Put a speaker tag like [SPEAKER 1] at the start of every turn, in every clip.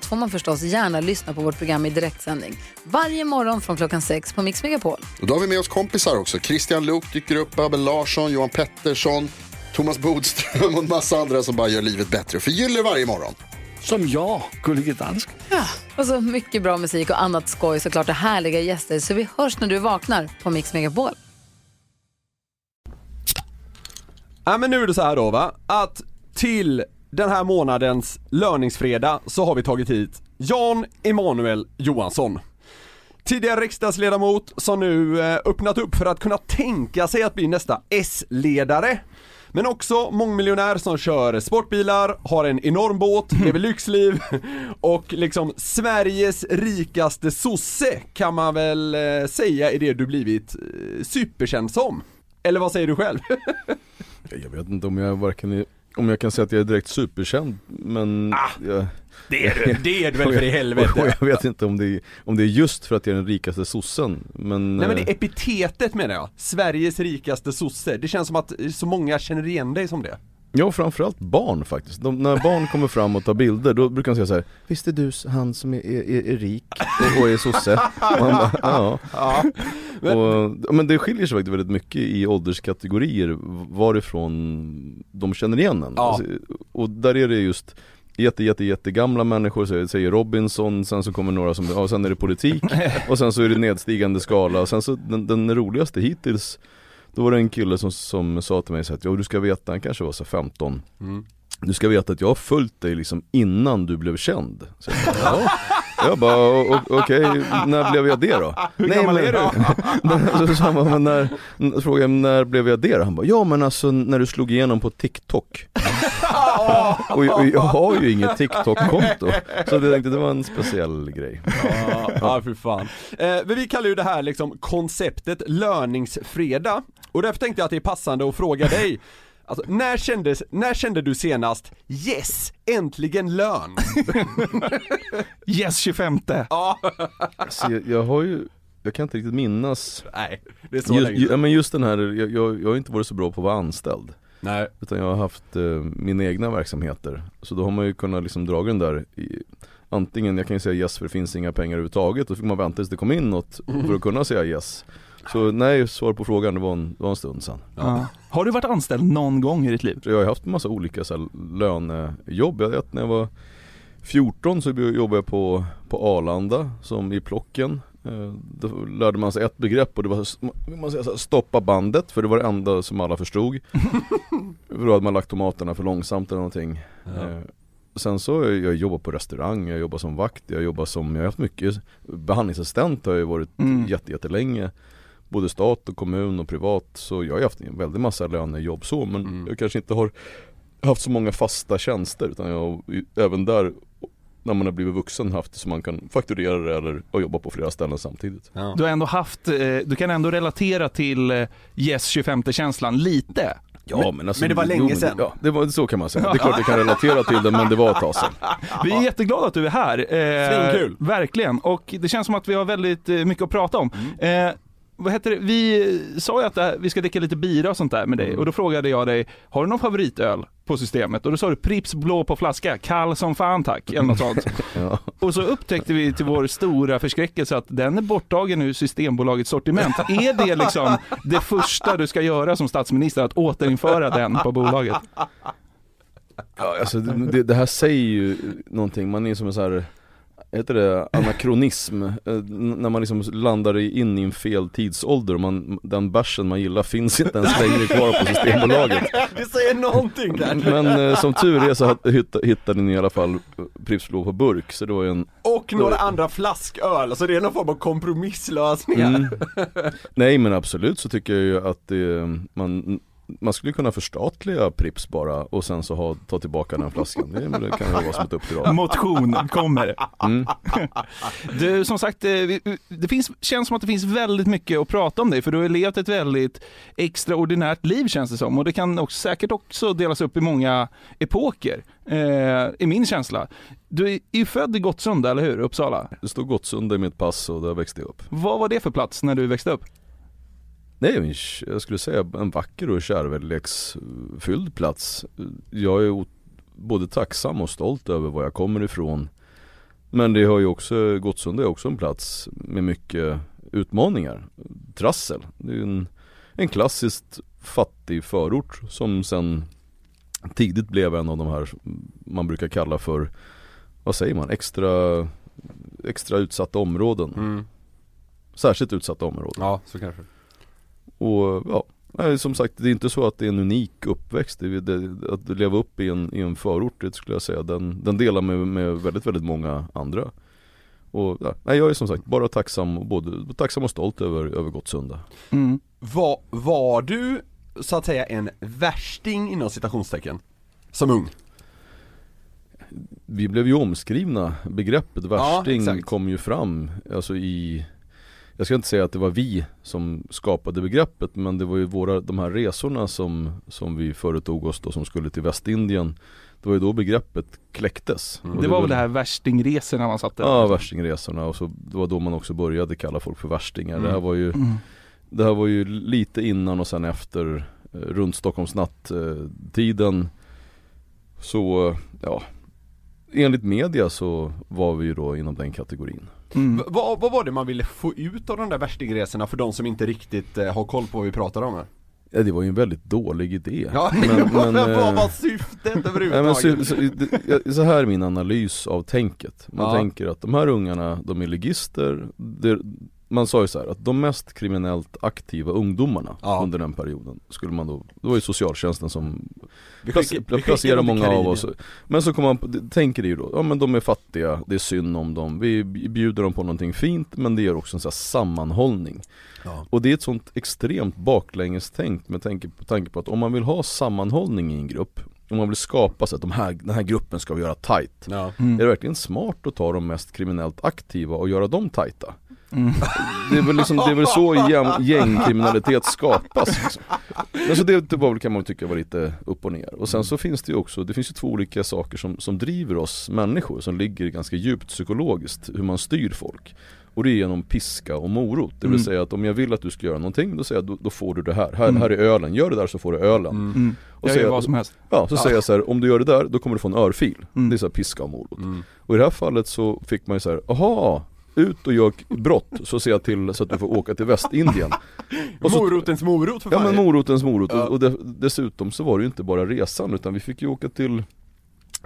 [SPEAKER 1] allt får man förstås gärna lyssna på vårt program i direktsändning. Varje morgon från klockan sex på Mix Megapol.
[SPEAKER 2] Och då har vi med oss kompisar också. Christian Luuk dyker upp, Abel Larsson, Johan Pettersson, Thomas Bodström och en massa andra som bara gör livet bättre och förgyller varje morgon.
[SPEAKER 3] Som jag, Gullige Dansken.
[SPEAKER 1] Och så mycket bra musik och annat skoj såklart och härliga gäster. Så vi hörs när du vaknar på Mix Megapol.
[SPEAKER 4] Ja men nu är det så här då va, att till den här månadens löningsfredag så har vi tagit hit Jan Emanuel Johansson. Tidigare riksdagsledamot som nu eh, öppnat upp för att kunna tänka sig att bli nästa S-ledare. Men också mångmiljonär som kör sportbilar, har en enorm båt, lever lyxliv och liksom Sveriges rikaste sosse kan man väl eh, säga är det du blivit eh, superkänd som. Eller vad säger du själv?
[SPEAKER 5] Jag vet inte om jag varken är, om jag kan säga att jag är direkt superkänd men jag,
[SPEAKER 4] Det är du, det är du väl för i
[SPEAKER 5] och
[SPEAKER 4] helvete?
[SPEAKER 5] jag vet inte om det, är, om det är just för att jag är den rikaste sossen men,
[SPEAKER 4] Nej men det
[SPEAKER 5] eh,
[SPEAKER 4] är epitetet menar jag, Sveriges rikaste sosse. Det känns som att så många känner igen dig som det.
[SPEAKER 5] Ja framförallt barn faktiskt. De, när barn kommer fram och tar bilder då brukar de säga så här: Visst är du han som är, är, är rik och, och är sosse? Och man bara, ja.
[SPEAKER 4] Ja. Men,
[SPEAKER 5] Och, men det skiljer sig faktiskt väldigt mycket i ålderskategorier varifrån de känner igen en.
[SPEAKER 4] Ja.
[SPEAKER 5] Alltså, och där är det just jätte, jätte, jättegamla människor, så säger Robinson, sen så kommer några som, ja sen är det politik och sen så är det nedstigande skala och sen så den, den roligaste hittills Då var det en kille som, som sa till mig så att, ja du ska veta, han kanske var så 15
[SPEAKER 4] Mm.
[SPEAKER 5] Du ska veta att jag har följt dig liksom innan du blev känd så jag, bara, ja. jag bara, "O- o- okej, när blev jag det då?
[SPEAKER 4] Hur gammal är du?
[SPEAKER 5] Så sa han bara, men när, frågade jag när blev jag det då? Han bara, ja men alltså när du slog igenom på TikTok och, jag- och jag har ju inget TikTok-konto Så jag tänkte det var en speciell grej
[SPEAKER 4] Ja, ja för fan. Eh, men vi kallar ju det här liksom konceptet löningsfredag. Och därför tänkte jag att det är passande att fråga dig. Alltså, när, kändes, när kände du senast 'Yes! Äntligen lön'?
[SPEAKER 6] Yes 25
[SPEAKER 4] ja,
[SPEAKER 5] alltså, jag, jag har ju, jag kan inte riktigt minnas.
[SPEAKER 4] Nej, det är så
[SPEAKER 5] just,
[SPEAKER 4] länge
[SPEAKER 5] ju- ja, men just den här, jag, jag, jag har inte varit så bra på att vara anställd.
[SPEAKER 4] Nej.
[SPEAKER 5] Utan jag har haft eh, mina egna verksamheter. Så då har man ju kunnat liksom dra den där i, Antingen, jag kan ju säga yes för det finns inga pengar överhuvudtaget. Då fick man vänta tills det kom in något för att kunna säga yes Så nej, svar på frågan, det var en, det var en stund sedan
[SPEAKER 6] Ja. Har du varit anställd någon gång i ditt liv?
[SPEAKER 5] Jag har haft en massa olika så här, lönejobb. Jag vet när jag var 14 så jobbade jag på, på Arlanda som i plocken. Eh, Då lärde man sig ett begrepp och det var man säger så här, stoppa bandet för det var det enda som alla förstod. för då hade man lagt tomaterna för långsamt eller någonting.
[SPEAKER 4] Ja.
[SPEAKER 5] Eh, Sen så har jag jag jobbat på restaurang, jag jobbar som vakt, jag jobbar som, jag har haft mycket Behandlingsassistent har jag varit
[SPEAKER 6] Mm.
[SPEAKER 5] jätte, jättelänge Både stat och kommun och privat så jag har haft en väldigt massa lönejobb så men
[SPEAKER 4] Mm.
[SPEAKER 5] jag kanske inte har haft så många fasta tjänster utan jag har även där när man har blivit vuxen haft det så man kan fakturera det eller och jobba på flera ställen samtidigt.
[SPEAKER 4] Ja.
[SPEAKER 6] Du har ändå haft, eh, du kan ändå relatera till eh, Yes 25 känslan lite.
[SPEAKER 5] Ja men, alltså,
[SPEAKER 4] men det var länge sedan.
[SPEAKER 5] Ja, det var, så kan man säga. Det är klart jag kan relatera till det men det var ett tag sedan.
[SPEAKER 6] Vi är jätteglada att du är här. Eh,
[SPEAKER 4] Svinkul.
[SPEAKER 6] Verkligen, och det känns som att vi har väldigt eh, mycket att prata om. Eh, vad heter det? Vi sa ju att här, vi ska dricka lite bira och sånt där med dig och då frågade jag dig, har du någon favoritöl på systemet? Och då sa du Pripps blå på flaska, kall som fan tack, eller något sånt.
[SPEAKER 5] Ja.
[SPEAKER 6] Och så upptäckte vi till vår stora förskräckelse att den är borttagen ur Systembolagets sortiment. Är det liksom det första du ska göra som statsminister, att återinföra den på bolaget?
[SPEAKER 5] Ja, alltså, det, det- det här säger ju någonting, man är som en så här Heter det anakronism? Eh, när man liksom landar in i en fel tidsålder och man, den bärsen man gillar finns inte ens längre kvar på Systembolaget
[SPEAKER 4] Det säger någonting där.
[SPEAKER 5] Men eh, som tur är så hittade ni i alla fall eh, Pripps Blå på burk så det var ju en
[SPEAKER 4] Och några andra flasköl, så det är någon form av kompromisslösningar.
[SPEAKER 5] Mm. Nej men absolut så tycker jag ju att det, man man skulle kunna förstatliga Prips bara och sen så ha, ta tillbaka den flaskan. Det, det kan ju vara som ett uppdrag.
[SPEAKER 6] Motion kommer.
[SPEAKER 5] Mm.
[SPEAKER 6] Du, som sagt, eh, det finns, känns som att det finns väldigt mycket att prata om dig, för du har levt ett väldigt extraordinärt liv känns det som. Och det kan också, säkert också delas upp i många epoker, eh, i min känsla. Du är ju född i Gottsunda, eller hur? Uppsala.
[SPEAKER 5] Det står Gottsunda i mitt pass och där växte jag upp.
[SPEAKER 6] Vad var det för plats när du växte upp?
[SPEAKER 5] Nej, jag skulle säga en vacker och kärleksfylld plats. Jag är både tacksam och stolt över var jag kommer ifrån. Men det har ju också, Gottsunda är också en plats med mycket utmaningar. Trassel. Det är ju en, en klassiskt fattig förort som sen tidigt blev en av de här man brukar kalla för, vad säger man, extra, extra utsatta områden.
[SPEAKER 4] Mm.
[SPEAKER 5] Särskilt utsatta områden.
[SPEAKER 4] Ja, så kanske.
[SPEAKER 5] Och ja, nej, som sagt det är inte så att det är en unik uppväxt. Det, det, att leva upp i en, i en förort, det skulle jag säga, den, den delar med, med väldigt, väldigt många andra. Och ja, nej, jag är som sagt bara tacksam både, tacksam och stolt över, över Gottsunda.
[SPEAKER 6] Mm.
[SPEAKER 4] Var, var du, så att säga, en värsting inom citationstecken? Som ung?
[SPEAKER 5] Vi blev ju omskrivna, begreppet värsting
[SPEAKER 4] exakt.
[SPEAKER 5] kom ju fram, alltså i jag ska inte säga att det var vi som skapade begreppet men det var ju våra, de här resorna som, som vi företog oss då som skulle till Västindien Det var ju då begreppet kläcktes Och
[SPEAKER 6] Det var väl det här värstingresorna man satte?
[SPEAKER 5] Ja, värstingresorna och så, det var då man också började kalla folk för värstingar. Det här
[SPEAKER 4] Mm.
[SPEAKER 5] var ju
[SPEAKER 6] Mm.
[SPEAKER 5] Det här var ju lite innan och sen efter eh, runt Stockholmsnatt eh, tiden Så, ja Enligt media så var vi ju då inom den kategorin.
[SPEAKER 6] Mm.
[SPEAKER 4] V- vad, vad var det man ville få ut av de där värstingresorna för de som inte riktigt eh, har koll på vad vi pratar om här?
[SPEAKER 5] Ja, det var ju en väldigt dålig idé.
[SPEAKER 4] Ja,
[SPEAKER 5] Men-
[SPEAKER 4] men,
[SPEAKER 5] men,
[SPEAKER 4] vad
[SPEAKER 5] eh,
[SPEAKER 4] var syftet
[SPEAKER 5] Nej, men
[SPEAKER 4] överhuvudtaget?
[SPEAKER 5] så, så, så här är min analys av tänket. Man
[SPEAKER 4] Ja.
[SPEAKER 5] tänker att de här ungarna, de är ligister. Man sa ju så här att de mest kriminellt aktiva ungdomarna
[SPEAKER 4] Ja.
[SPEAKER 5] under den perioden skulle man då, det var ju socialtjänsten som
[SPEAKER 4] vi
[SPEAKER 5] plac-
[SPEAKER 4] skickar- vi
[SPEAKER 5] placerar
[SPEAKER 4] skickar dem till
[SPEAKER 5] många av oss. Men så kommer man, tänker det ju då, ja men de är fattiga, det är synd om dem, vi bjuder dem på någonting fint men det ger också en sån här sammanhållning.
[SPEAKER 4] Ja.
[SPEAKER 5] Och det är ett sånt extremt baklängestänk med tanke på, tanke på att om man vill ha sammanhållning i en grupp, om man vill skapa så att de här, den här gruppen ska vi göra tight.
[SPEAKER 4] Ja.
[SPEAKER 6] Mm.
[SPEAKER 5] Är det verkligen smart att ta de mest kriminellt aktiva och göra dem tajta?
[SPEAKER 6] Mm.
[SPEAKER 5] Det är väl, liksom, det är väl så gäng, gängkriminalitet skapas liksom. alltså det, det var väl, kan man tycka var lite upp och ner. Och sen så finns det ju också, det finns ju två olika saker som, som driver oss människor som ligger ganska djupt psykologiskt, hur man styr folk. Och det är genom piska och morot. Det vill
[SPEAKER 6] Mm.
[SPEAKER 5] säga att om jag vill att du ska göra någonting, då säger jag då, då får du det här. Här,
[SPEAKER 6] Mm.
[SPEAKER 5] här är ölen, gör det där så får du ölen.
[SPEAKER 4] Mm.
[SPEAKER 6] Mm.
[SPEAKER 5] Och
[SPEAKER 6] Jag
[SPEAKER 5] säger
[SPEAKER 6] gör vad som helst.
[SPEAKER 5] Ja, så säger jag så här, om du gör det där, då kommer du få en örfil.
[SPEAKER 6] Mm.
[SPEAKER 5] Det är så här piska och morot.
[SPEAKER 4] Mm.
[SPEAKER 5] Och i det här fallet så fick man ju så här, aha, ut och gör brott så ser jag till så att du får åka till Västindien. Och så-
[SPEAKER 4] Morotens morot för
[SPEAKER 5] Ja
[SPEAKER 4] fan.
[SPEAKER 5] men morotens morot
[SPEAKER 4] Ja.
[SPEAKER 5] och de, dessutom så var det ju inte bara resan utan vi fick ju åka till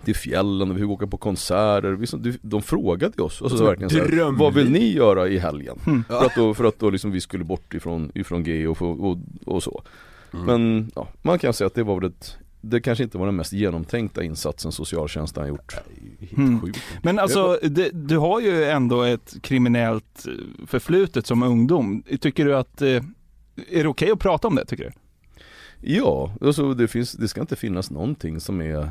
[SPEAKER 5] till fjällen och vi fick åka på konserter, vi, de, de frågade oss, alltså så verkligen så här, vad vill ni göra i helgen?
[SPEAKER 6] Mm.
[SPEAKER 5] För att då, för att då liksom vi skulle bort ifrån, ifrån G och, få- och, och så
[SPEAKER 4] Mm.
[SPEAKER 5] Men ja, man kan säga att det var väl ett det kanske inte var den mest genomtänkta insatsen socialtjänsten har gjort
[SPEAKER 6] Mm. Men alltså, det, du har ju ändå ett kriminellt eh, förflutet som ungdom. Tycker du att, eh, är det okej att prata om det tycker du?
[SPEAKER 5] Ja, alltså det, finns, det ska inte finnas någonting som är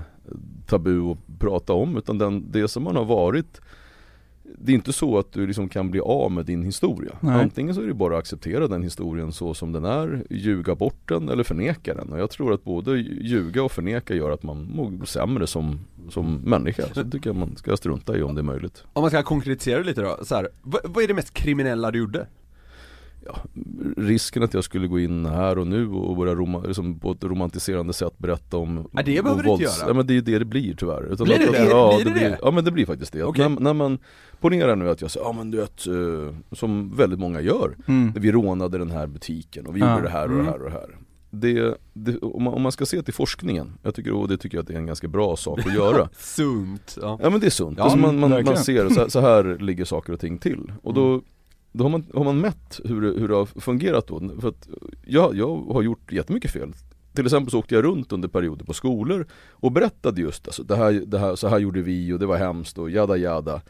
[SPEAKER 5] tabu att prata om utan den, det som man har varit Det är inte så att du liksom kan bli av med din historia.
[SPEAKER 6] Nej.
[SPEAKER 5] Antingen så är det bara att acceptera den historien så som den är, ljuga bort den eller förneka den. Och jag tror att både ljuga och förneka gör att man mår sämre som, som människa. Så det tycker jag man ska strunta i om det är möjligt.
[SPEAKER 4] Om man ska konkretisera det lite då, så här, vad, vad är det mest kriminella du gjorde?
[SPEAKER 5] Ja, risken att jag skulle gå in här och nu och börja roma, liksom på ett romantiserande sätt berätta om
[SPEAKER 4] Ja, det behöver du inte göra.
[SPEAKER 5] Ja men det är det det blir tyvärr Utan
[SPEAKER 4] Blir det
[SPEAKER 5] att,
[SPEAKER 4] det?
[SPEAKER 5] Ja,
[SPEAKER 4] Blir det
[SPEAKER 5] blir,
[SPEAKER 4] det?
[SPEAKER 5] ja men det blir faktiskt det.
[SPEAKER 4] Okej.
[SPEAKER 5] När, när man Ponera nu att jag säger, ja men du vet, eh, som väldigt många gör
[SPEAKER 6] Mm.
[SPEAKER 5] Vi rånade den här butiken och vi
[SPEAKER 6] Ja.
[SPEAKER 5] gjorde det här och
[SPEAKER 4] Mm.
[SPEAKER 5] det här och det här det, det, om, man, om man ska se till forskningen, jag tycker, och det tycker jag att det är en ganska bra sak att göra
[SPEAKER 4] Sunt. Ja.
[SPEAKER 5] Ja men det är sunt,
[SPEAKER 4] Ja,
[SPEAKER 5] alltså man, man, man ser så, så här ligger saker och ting till och då, då har, man, har man mätt hur, det- hur det har fungerat då. För att jag, jag har gjort jättemycket fel till exempel så åkte jag runt under perioder på skolor och berättade just alltså, det här, det här, så här gjorde vi och det var hemskt och jada jada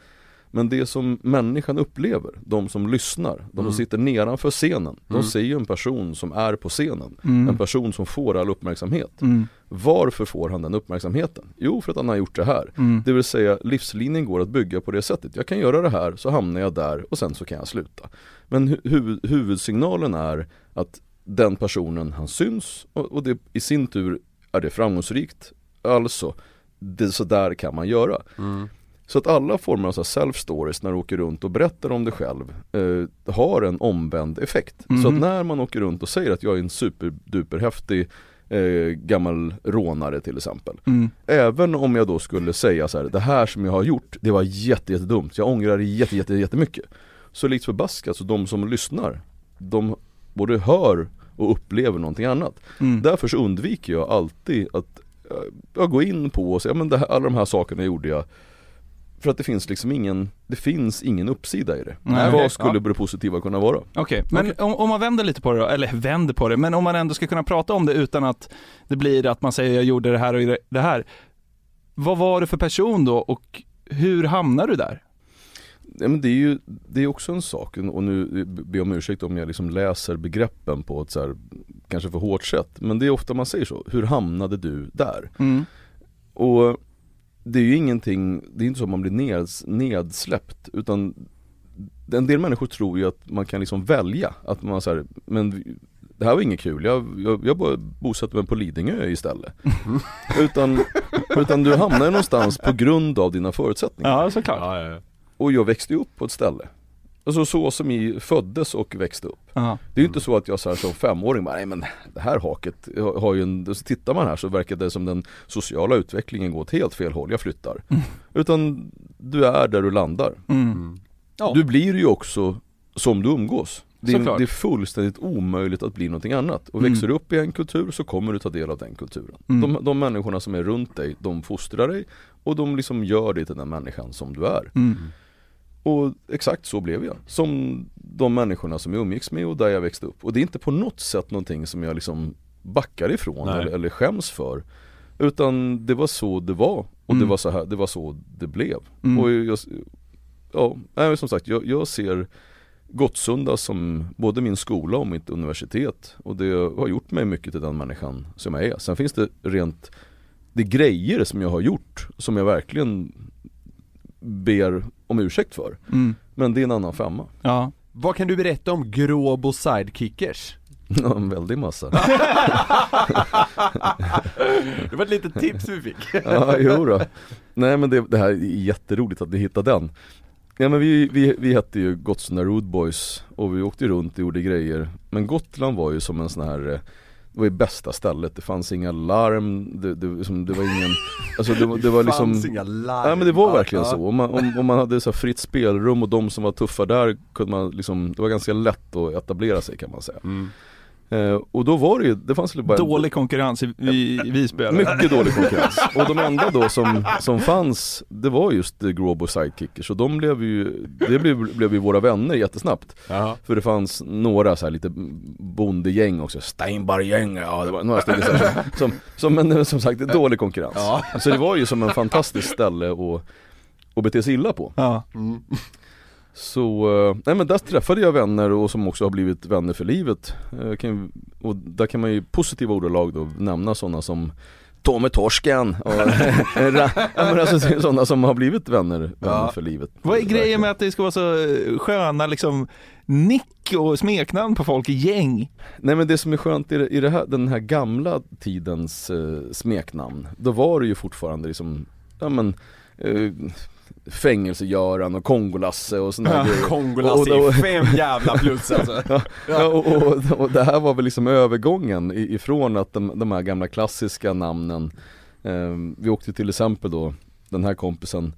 [SPEAKER 5] men det som människan upplever, de som lyssnar, de som sitter nedanför scenen, de ser ju en person som är på scenen. En person som får all uppmärksamhet.
[SPEAKER 6] Mm.
[SPEAKER 5] Varför får han den uppmärksamheten? Jo, för att han har gjort det här.
[SPEAKER 6] Mm.
[SPEAKER 5] Det vill säga livslinjen går att bygga på det sättet. Jag kan göra det här, så hamnar jag där och sen så kan jag sluta. Men hu- huvud, huvudsignalen är att den personen han syns och, och det i sin tur är det framgångsrikt. Alltså, det, så där kan man göra. Så att alla former av self-stories när du åker runt och berättar om dig själv eh, har en omvänd effekt. Så att när man åker runt och säger att jag är en superduper häftig eh, gammal rånare till exempel.
[SPEAKER 6] Mm.
[SPEAKER 5] Även om jag då skulle säga så här, det här som jag har gjort, det var jätte, jättedumt. Jag ångrar det jätte, jätte, jättemycket. Så likt förbaskat, så de som lyssnar, de både hör och upplever någonting annat.
[SPEAKER 6] Mm.
[SPEAKER 5] Därför så undviker jag alltid att eh, jag går in på och säger, men det här, alla de här sakerna gjorde jag för att det finns liksom ingen, det finns ingen uppsida i det.
[SPEAKER 6] Nej,
[SPEAKER 5] Vad
[SPEAKER 6] okej,
[SPEAKER 5] skulle
[SPEAKER 6] ja.
[SPEAKER 5] det positiva kunna vara?
[SPEAKER 6] Okej, men Om, om man vänder lite på det då, eller vänder på det, men om man ändå ska kunna prata om det utan att det blir att man säger jag gjorde det här och det här. Vad var det för person då och hur hamnar du där?
[SPEAKER 5] Ja, men det är ju det är också en sak och nu ber jag om ursäkt om jag liksom läser begreppen på ett så här, kanske för hårt sätt. Men det är ofta man säger så, hur hamnade du där?
[SPEAKER 6] Mm.
[SPEAKER 5] Och det är ju ingenting, det är inte så att man blir neds, nedsläppt utan en del människor tror ju att man kan liksom välja, att man säger men det här var inget kul, jag, jag, jag bara bosatte mig på Lidingö istället. utan, utan du hamnar ju någonstans på grund av dina förutsättningar.
[SPEAKER 6] Ja, såklart.
[SPEAKER 5] Och jag växte upp på ett ställe. Alltså så som i föddes och växte upp.
[SPEAKER 6] Ja.
[SPEAKER 5] Det är ju inte så att jag så här, som femåring bara, nej men det här haket har ju en, så tittar man här så verkar det som den sociala utvecklingen går åt helt fel håll, jag flyttar. Utan du är där du landar.
[SPEAKER 6] Mm.
[SPEAKER 5] Du blir ju också som du umgås. Det är,
[SPEAKER 6] Såklart.
[SPEAKER 5] det är fullständigt omöjligt att bli någonting annat. Och växer du upp i en kultur så kommer du ta del av den kulturen.
[SPEAKER 6] Mm.
[SPEAKER 5] De, de människorna som är runt dig, de fostrar dig och de liksom gör dig till den människan som du är. Och exakt så blev jag. Som de människorna som jag umgicks med och där jag växte upp. Och det är inte på något sätt någonting som jag liksom backar ifrån eller, eller skäms för. Utan det var så det var. Och det,
[SPEAKER 6] Mm.
[SPEAKER 5] var så här, det var så det blev.
[SPEAKER 6] Mm.
[SPEAKER 5] Och jag, ja, nej, som sagt, jag, jag ser Gottsunda som både min skola och mitt universitet. Och det har gjort mig mycket till den människan som jag är. Sen finns det rent, det är grejer som jag har gjort som jag verkligen ber om ursäkt för.
[SPEAKER 6] Mm.
[SPEAKER 5] Men det är en annan femma.
[SPEAKER 6] Ja.
[SPEAKER 4] Vad kan du berätta om Gråbo Sidekickers?
[SPEAKER 5] En väldig massa.
[SPEAKER 4] Det var ett litet tips vi fick.
[SPEAKER 5] Ja, jo då. Nej men det, det här är jätteroligt att ni hittade den. Ja men vi, vi, vi hette ju Gottsunda Road Boys och vi åkte runt och gjorde grejer. Men Gotland var ju som en sån här eh, det var ju bästa stället, det fanns inga larm, det, det, liksom, det var ingen, alltså det, det var liksom
[SPEAKER 4] fanns inga larm.
[SPEAKER 5] Ja men det var verkligen så, om man, om, om man hade så fritt spelrum och de som var tuffa där kunde man liksom, det var ganska lätt att etablera sig kan man säga.
[SPEAKER 4] Mm.
[SPEAKER 5] Eh, och då var det ju, det fanns ju bara
[SPEAKER 6] Dålig konkurrens i, i, i Visby eller?
[SPEAKER 5] mycket dålig konkurrens. Och de enda då som, som fanns, det var just eh, Gråbo Sidekickers. Och de blev ju, det blev, blev ju våra vänner jättesnabbt.
[SPEAKER 4] Ja.
[SPEAKER 5] För det fanns några så här lite bondegäng också, Steinbargäng, ja det var några stycken så här, som, som, som, men som sagt, dålig konkurrens.
[SPEAKER 4] Ja.
[SPEAKER 5] Så det var ju som en fantastisk ställe att, att bete sig illa på.
[SPEAKER 6] Ja.
[SPEAKER 5] Så, eh, nej men där träffade jag vänner och som också har blivit vänner för livet. Eh, kan, och där kan man ju i positiva ordalag då nämna sådana som Tommy Torsken och alltså, sådana som har blivit vänner, vänner
[SPEAKER 4] Ja.
[SPEAKER 5] för livet.
[SPEAKER 6] Vad är grejen med att det ska vara så eh, sköna liksom nick och smeknamn på folk i gäng?
[SPEAKER 5] Nej men det som är skönt i, i här, den här gamla tidens eh, smeknamn, då var det ju fortfarande liksom, ja men eh, Fängelse-Göran och Kongolasse och sådana här grejer.
[SPEAKER 4] Kongolasse är fem jävla plus alltså.
[SPEAKER 5] Ja, och, och, och det här var väl liksom övergången ifrån att de, de här gamla klassiska namnen eh, Vi åkte till exempel då, den här kompisen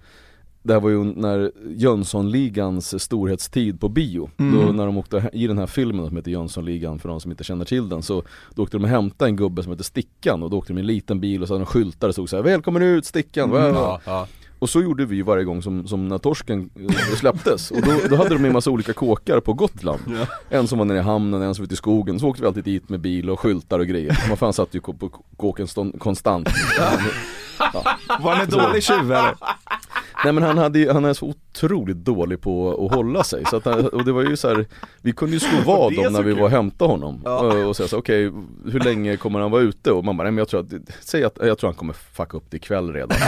[SPEAKER 5] Det här var ju när Jönssonligans storhetstid på bio
[SPEAKER 6] Mm.
[SPEAKER 5] Då när de åkte i den här filmen som heter Jönssonligan för de som inte känner till den Så då åkte de och hämtade en gubbe som heter Stickan och då åkte de i en liten bil och så hade de skyltar och stod så här Välkommen ut Stickan!
[SPEAKER 6] Mm.
[SPEAKER 4] Ja, ja.
[SPEAKER 5] Och så gjorde vi varje gång som, som när torsken eh, släpptes. Och då, då hade de en massa olika kåkar på Gotland. En som var nere i hamnen, en som var ute i skogen, så åkte vi alltid dit med bil och skyltar och grejer. Man fan satt ju på kåken stånd, konstant
[SPEAKER 6] Var ni dålig tjuv eller?
[SPEAKER 5] Nej men han, hade, ju- han är så otroligt dålig på att hålla sig så att han, och det var ju så här, Vi kunde ju slå vad om när vi
[SPEAKER 4] kul.
[SPEAKER 5] var och hämtade honom och, och säga så okej hur länge kommer han vara ute? Och man bara, nej men jag tror att, säg att jag tror han kommer fucka upp det ikväll redan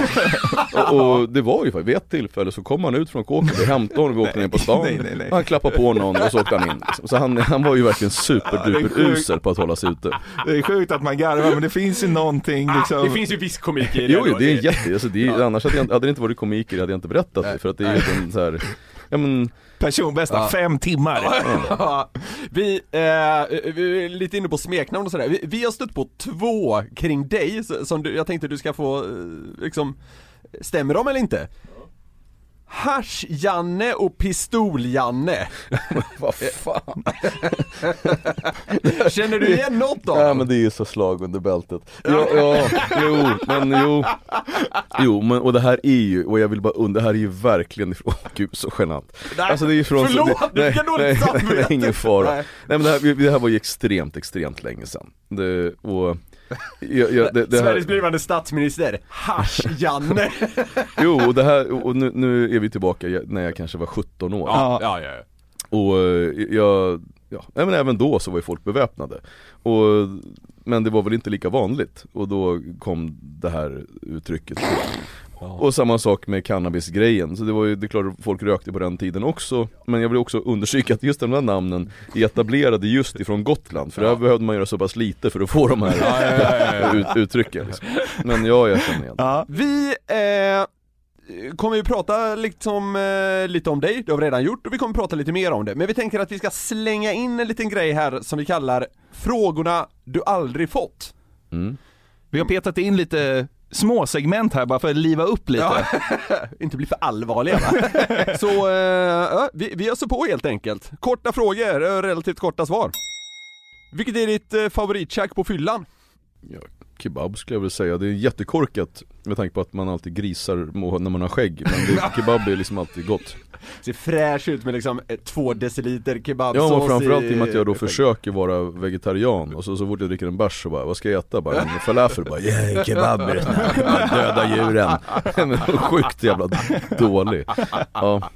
[SPEAKER 5] och, och det var ju för vid ett tillfälle så kom han ut från kåken, vi hämtade honom, vi åkte ner på stan
[SPEAKER 6] nej, nej, nej.
[SPEAKER 5] Han klappade på någon och så åkte han in liksom. Så han, han var ju verkligen
[SPEAKER 6] Ja,
[SPEAKER 5] superduper usel på att hålla sig ute
[SPEAKER 6] Det är sjukt att man garvar men det finns ju någonting liksom.
[SPEAKER 4] Det finns ju viss komik i det.
[SPEAKER 5] Jo, det är jätte, alltså det är, annars hade, jag, hade det inte varit komiker hade jag inte berättat det för att det är ju en så här, ja men
[SPEAKER 6] Personbästa fem timmar.
[SPEAKER 4] Ja. vi, eh, vi är lite inne på smeknamn och sådär. Vi, vi har stött på två kring dig som du, jag tänkte du ska få, eh, liksom, stämmer de eller inte? Hasch-Janne och Pistol-Janne.
[SPEAKER 5] vad fan?
[SPEAKER 4] Känner du igen något av
[SPEAKER 5] Ja men det är ju så slag under bältet. Ja, ja. jo, men jo. Jo, men och det här är ju, och jag vill bara und, det här är ju verkligen ifrån, åh gud så genant.
[SPEAKER 4] Nej,
[SPEAKER 5] Alltså det är ju från
[SPEAKER 4] förlåt,
[SPEAKER 5] det, nej, nej,
[SPEAKER 4] samvete.
[SPEAKER 5] nej, ingen fara.
[SPEAKER 4] Nej.
[SPEAKER 5] Nej, men det här, det här var ju extremt, extremt länge sedan. Det, och jag, jag, det, det här,
[SPEAKER 4] Sveriges blivande statsminister, Hasch-Janne.
[SPEAKER 5] Jo, och det här, och nu, nu är vi tillbaka när jag kanske var 17 år
[SPEAKER 4] ja, ja, ja.
[SPEAKER 5] Och eh, jag, ja, men även då så var ju folk beväpnade och, Men det var väl inte lika vanligt och då kom det här uttrycket Och samma sak med cannabisgrejen, så det var ju, det är klart folk rökte på den tiden också Men jag vill också understryka att just de där namnen är etablerade just ifrån Gotland För där behövde man göra så pass lite för att få de här ut, uttrycken liksom. Men ja, jag känner igen
[SPEAKER 6] Ja.
[SPEAKER 4] Vi eh, kommer ju prata liksom, eh, lite om dig, det har vi redan gjort och vi kommer prata lite mer om det. Men vi tänker att vi ska slänga in en liten grej här som vi kallar Frågorna du aldrig fått.
[SPEAKER 5] mm.
[SPEAKER 6] Vi har petat in lite små segment här bara för att liva upp lite.
[SPEAKER 4] Ja. Inte bli för allvarliga va? Så eh, vi, vi öser på helt enkelt. Korta frågor, eh, relativt korta svar. Vilket är ditt eh, favoritkäk på fyllan?
[SPEAKER 5] Ja, kebab skulle jag väl säga. Det är jättekorkat med tanke på att man alltid grisar när man har skägg. Men det, kebab är liksom alltid gott.
[SPEAKER 4] Ser fräsch ut med liksom eh, två deciliter kebabsås
[SPEAKER 5] Ja, men framförallt i och med att jag då försöker vara vegetarian och så, så fort jag dricker en bärs så bara, vad ska jag äta? Bara en falafel, bara yeah, kebab är här, bara döda djuren. Sjukt jävla dålig. Ja,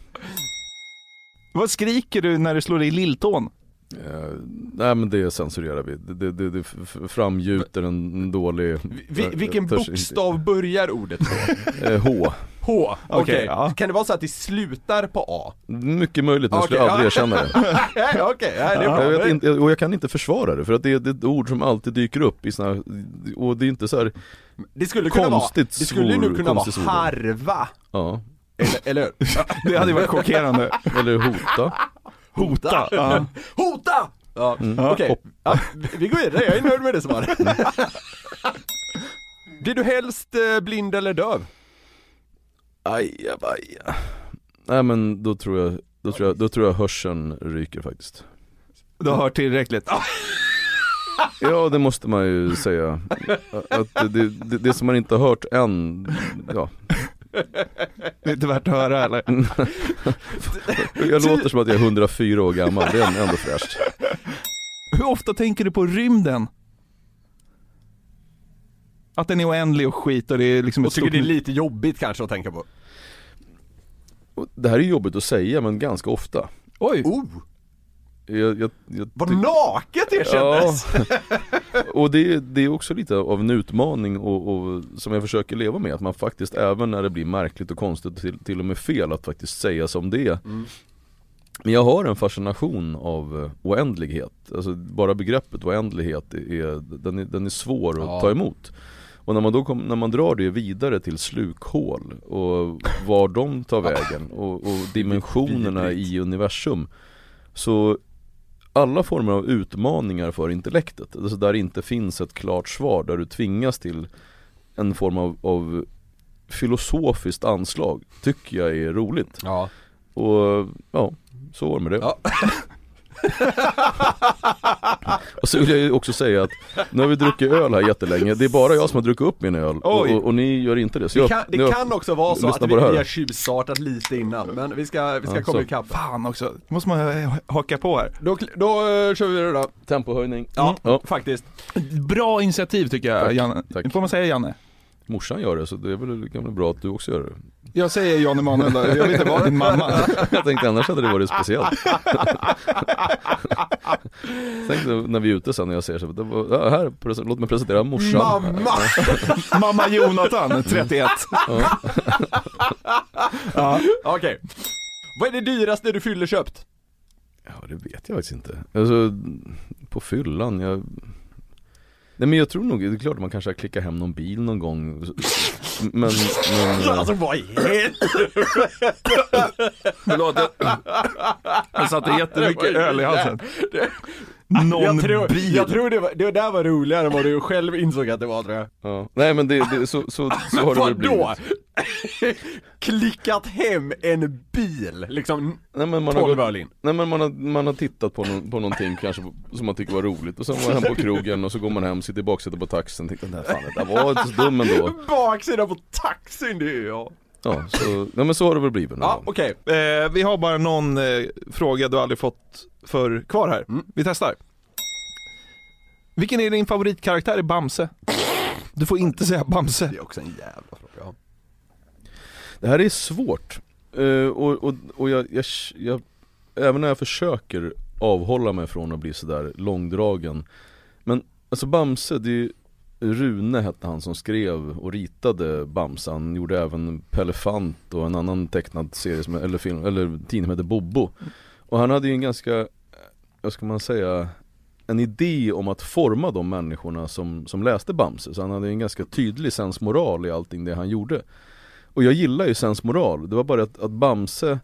[SPEAKER 6] Vad skriker du när du slår i lilltån?
[SPEAKER 5] Eh, nej men det censurerar vi. Det, det, det, framgjuter en dålig...
[SPEAKER 4] Vi, vilken bokstav börjar ordet på?
[SPEAKER 5] Eh, H.
[SPEAKER 4] H, okej.
[SPEAKER 6] Okej, ja.
[SPEAKER 4] Kan det vara så att det slutar på A?
[SPEAKER 5] Mycket möjligt, men jag skulle
[SPEAKER 4] Okej,
[SPEAKER 5] aldrig
[SPEAKER 4] ja.
[SPEAKER 5] erkänna det.
[SPEAKER 4] Okej, nej, det är bra.
[SPEAKER 5] Jag vet inte, och jag kan inte försvara det för att det är, det är ett ord som alltid dyker upp i såna och det är inte så här,
[SPEAKER 4] Det skulle kunna vara, det skulle nu kunna vara harva,
[SPEAKER 5] ja,
[SPEAKER 4] eller, eller?
[SPEAKER 6] Det hade ju varit chockerande.
[SPEAKER 5] eller hota.
[SPEAKER 6] Hota. Ja.
[SPEAKER 4] Hota! Ja, okej.
[SPEAKER 5] Hopp.
[SPEAKER 4] Ja, vi- går vidare, jag är nöjd med det svaret. Blir du helst eh, blind eller döv?
[SPEAKER 5] Aja, baja. Nej men då tror jag, då tror jag, då tror jag hörseln ryker faktiskt.
[SPEAKER 6] Du har hört tillräckligt.
[SPEAKER 5] Ja det måste man ju säga. Att det, det, det som man inte har hört än, ja.
[SPEAKER 6] Det är inte värt att höra eller?
[SPEAKER 5] Jag låter som att jag är 104 år gammal, det är ändå fräscht.
[SPEAKER 6] Hur ofta tänker du på rymden? Att den är oändlig och skit och det är liksom
[SPEAKER 4] Och
[SPEAKER 6] ett
[SPEAKER 4] tycker
[SPEAKER 6] stort...
[SPEAKER 4] det är lite jobbigt kanske att tänka på?
[SPEAKER 5] Och Det här är jobbigt att säga men ganska ofta.
[SPEAKER 6] Oj!
[SPEAKER 4] Oh,
[SPEAKER 5] Jag, jag, jag
[SPEAKER 4] vad naket det kändes!
[SPEAKER 5] Och det, är- det är också lite av en utmaning och, och, som jag försöker leva med, att man faktiskt även när det blir märkligt och konstigt till, till och med fel att faktiskt säga som det är.
[SPEAKER 4] Mm.
[SPEAKER 5] Men jag har en fascination av eh, oändlighet, alltså bara begreppet oändlighet är, den är, den är svår att
[SPEAKER 4] Ja.
[SPEAKER 5] ta emot. Och när man då kom, när man drar det vidare till slukhål och var de tar vägen och, och dimensionerna i universum Så alla former av utmaningar för intellektet, alltså där det inte finns ett klart svar, där du tvingas till en form av, av filosofiskt anslag, tycker jag är roligt.
[SPEAKER 4] Ja.
[SPEAKER 5] Och ja, så var det med det.
[SPEAKER 4] Ja.
[SPEAKER 5] och så vill jag ju också säga att nu har vi druckit öl här jättelänge, det är bara jag som har druckit upp min öl och, och, och ni gör inte det. Så
[SPEAKER 4] Det
[SPEAKER 5] jag,
[SPEAKER 4] kan, det
[SPEAKER 5] jag,
[SPEAKER 4] kan också vara så att vi,
[SPEAKER 5] det
[SPEAKER 4] vi har tjuvstartat lite innan, men vi ska, vi ska
[SPEAKER 5] Ja,
[SPEAKER 4] komma
[SPEAKER 5] så.
[SPEAKER 4] ikapp.
[SPEAKER 6] Fan också, måste man haka på här.
[SPEAKER 4] Då, då eh, kör vi vidare då.
[SPEAKER 5] Tempohöjning.
[SPEAKER 4] Ja,
[SPEAKER 5] ja.
[SPEAKER 4] faktiskt.
[SPEAKER 6] Bra initiativ tycker jag
[SPEAKER 5] Tack,
[SPEAKER 6] Janne.
[SPEAKER 5] tack.
[SPEAKER 6] Får man säga Janne?
[SPEAKER 5] Morsan gör det så det är väl, kan väl bra att du också gör det.
[SPEAKER 6] Jag säger Jan Emanuel då, jag vill inte vara din mamma.
[SPEAKER 5] Jag tänkte annars hade det varit speciellt. Tänkte när vi är ute sen och jag ser så, var, ja, här, låt mig presentera morsan.
[SPEAKER 4] Mamma!
[SPEAKER 6] Mamma Jonathan, 31. Ja.
[SPEAKER 4] Okej. Vad är det dyraste du fyller köpt?
[SPEAKER 5] Ja det vet jag faktiskt inte. Alltså på fyllan, jag Nej men jag tror nog, det är klart att man kanske har klickat hem någon bil någon gång Men, men
[SPEAKER 4] Alltså vad i?
[SPEAKER 6] Förlåt, jag, jag satte jättemycket öl i halsen. Någon
[SPEAKER 4] jag tror,
[SPEAKER 6] bil.
[SPEAKER 4] Jag tror det, var, det där var roligare än vad du själv insåg att det var tror jag.
[SPEAKER 5] ja. Nej men det, det så, så, så har det väl blivit?
[SPEAKER 4] Klickat hem en bil, liksom
[SPEAKER 5] Nej men man har
[SPEAKER 4] 12
[SPEAKER 5] gått, nej men man har, man har tittat på, någon, på någonting kanske som man tycker var roligt och sen var man hem på krogen och så går man hem, sitter i baksätet på taxin och tänkte nej fan det där var inte så dum ändå
[SPEAKER 4] Baksidan på taxin, det är jag.
[SPEAKER 5] Ja, så, nej men så har det väl blivit någon
[SPEAKER 4] Ja,
[SPEAKER 5] gång.
[SPEAKER 4] okej.
[SPEAKER 6] Eh, vi har bara någon eh, fråga du aldrig fått för kvar här. Vi testar. Vilken är din favoritkaraktär i Bamse? Du får inte säga Bamse.
[SPEAKER 4] Det är också en jävla fråga.
[SPEAKER 5] Det här är svårt. Eh, och och, och jag, jag, jag, även när jag försöker avhålla mig från att bli sådär långdragen. Men alltså Bamse, det är ju Rune hette han som skrev och ritade Bamse. Han gjorde även Pellefant och en annan tecknad serie som, eller film, eller tidning som hette Bobo. Och han hade ju en ganska, eh, vad ska man säga, en idé om att forma de människorna som, som läste Bamse. Så han hade en ganska tydlig sensmoral i allting det han gjorde. Och jag gillar ju sensmoral, det var bara att, att Bamse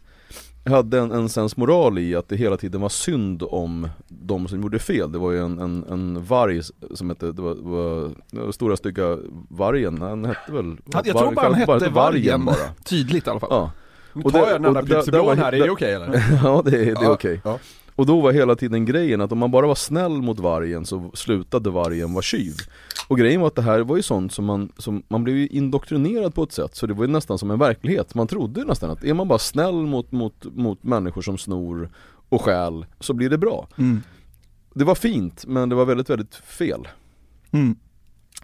[SPEAKER 5] hade en, en sensmoral i att det hela tiden var synd om de som gjorde fel. Det var ju en, en, en varg som hette, det var, det var, det var stora stygga vargen, han hette väl?
[SPEAKER 6] Jag tror bara han hette Vargen.
[SPEAKER 5] bara.
[SPEAKER 6] Tydligt i alla fall.
[SPEAKER 5] Ja,
[SPEAKER 4] Nu
[SPEAKER 5] Och
[SPEAKER 4] tar
[SPEAKER 5] det-
[SPEAKER 4] jag den
[SPEAKER 5] där- var-
[SPEAKER 4] här, är det okej eller?
[SPEAKER 5] ja det, är- det är
[SPEAKER 4] Ja,
[SPEAKER 5] okej.
[SPEAKER 4] ja.
[SPEAKER 5] Och då var hela tiden grejen att om man bara var snäll mot vargen så slutade vargen vara tjuv. Och grejen var att det här var ju sånt som man, som, man blev indoktrinerad på ett sätt så det var ju nästan som en verklighet. Man trodde ju nästan att är man bara snäll mot, mot, mot människor som snor och stjäl så blir det bra.
[SPEAKER 6] Mm.
[SPEAKER 5] Det var fint men det var väldigt, väldigt fel.
[SPEAKER 6] Mm.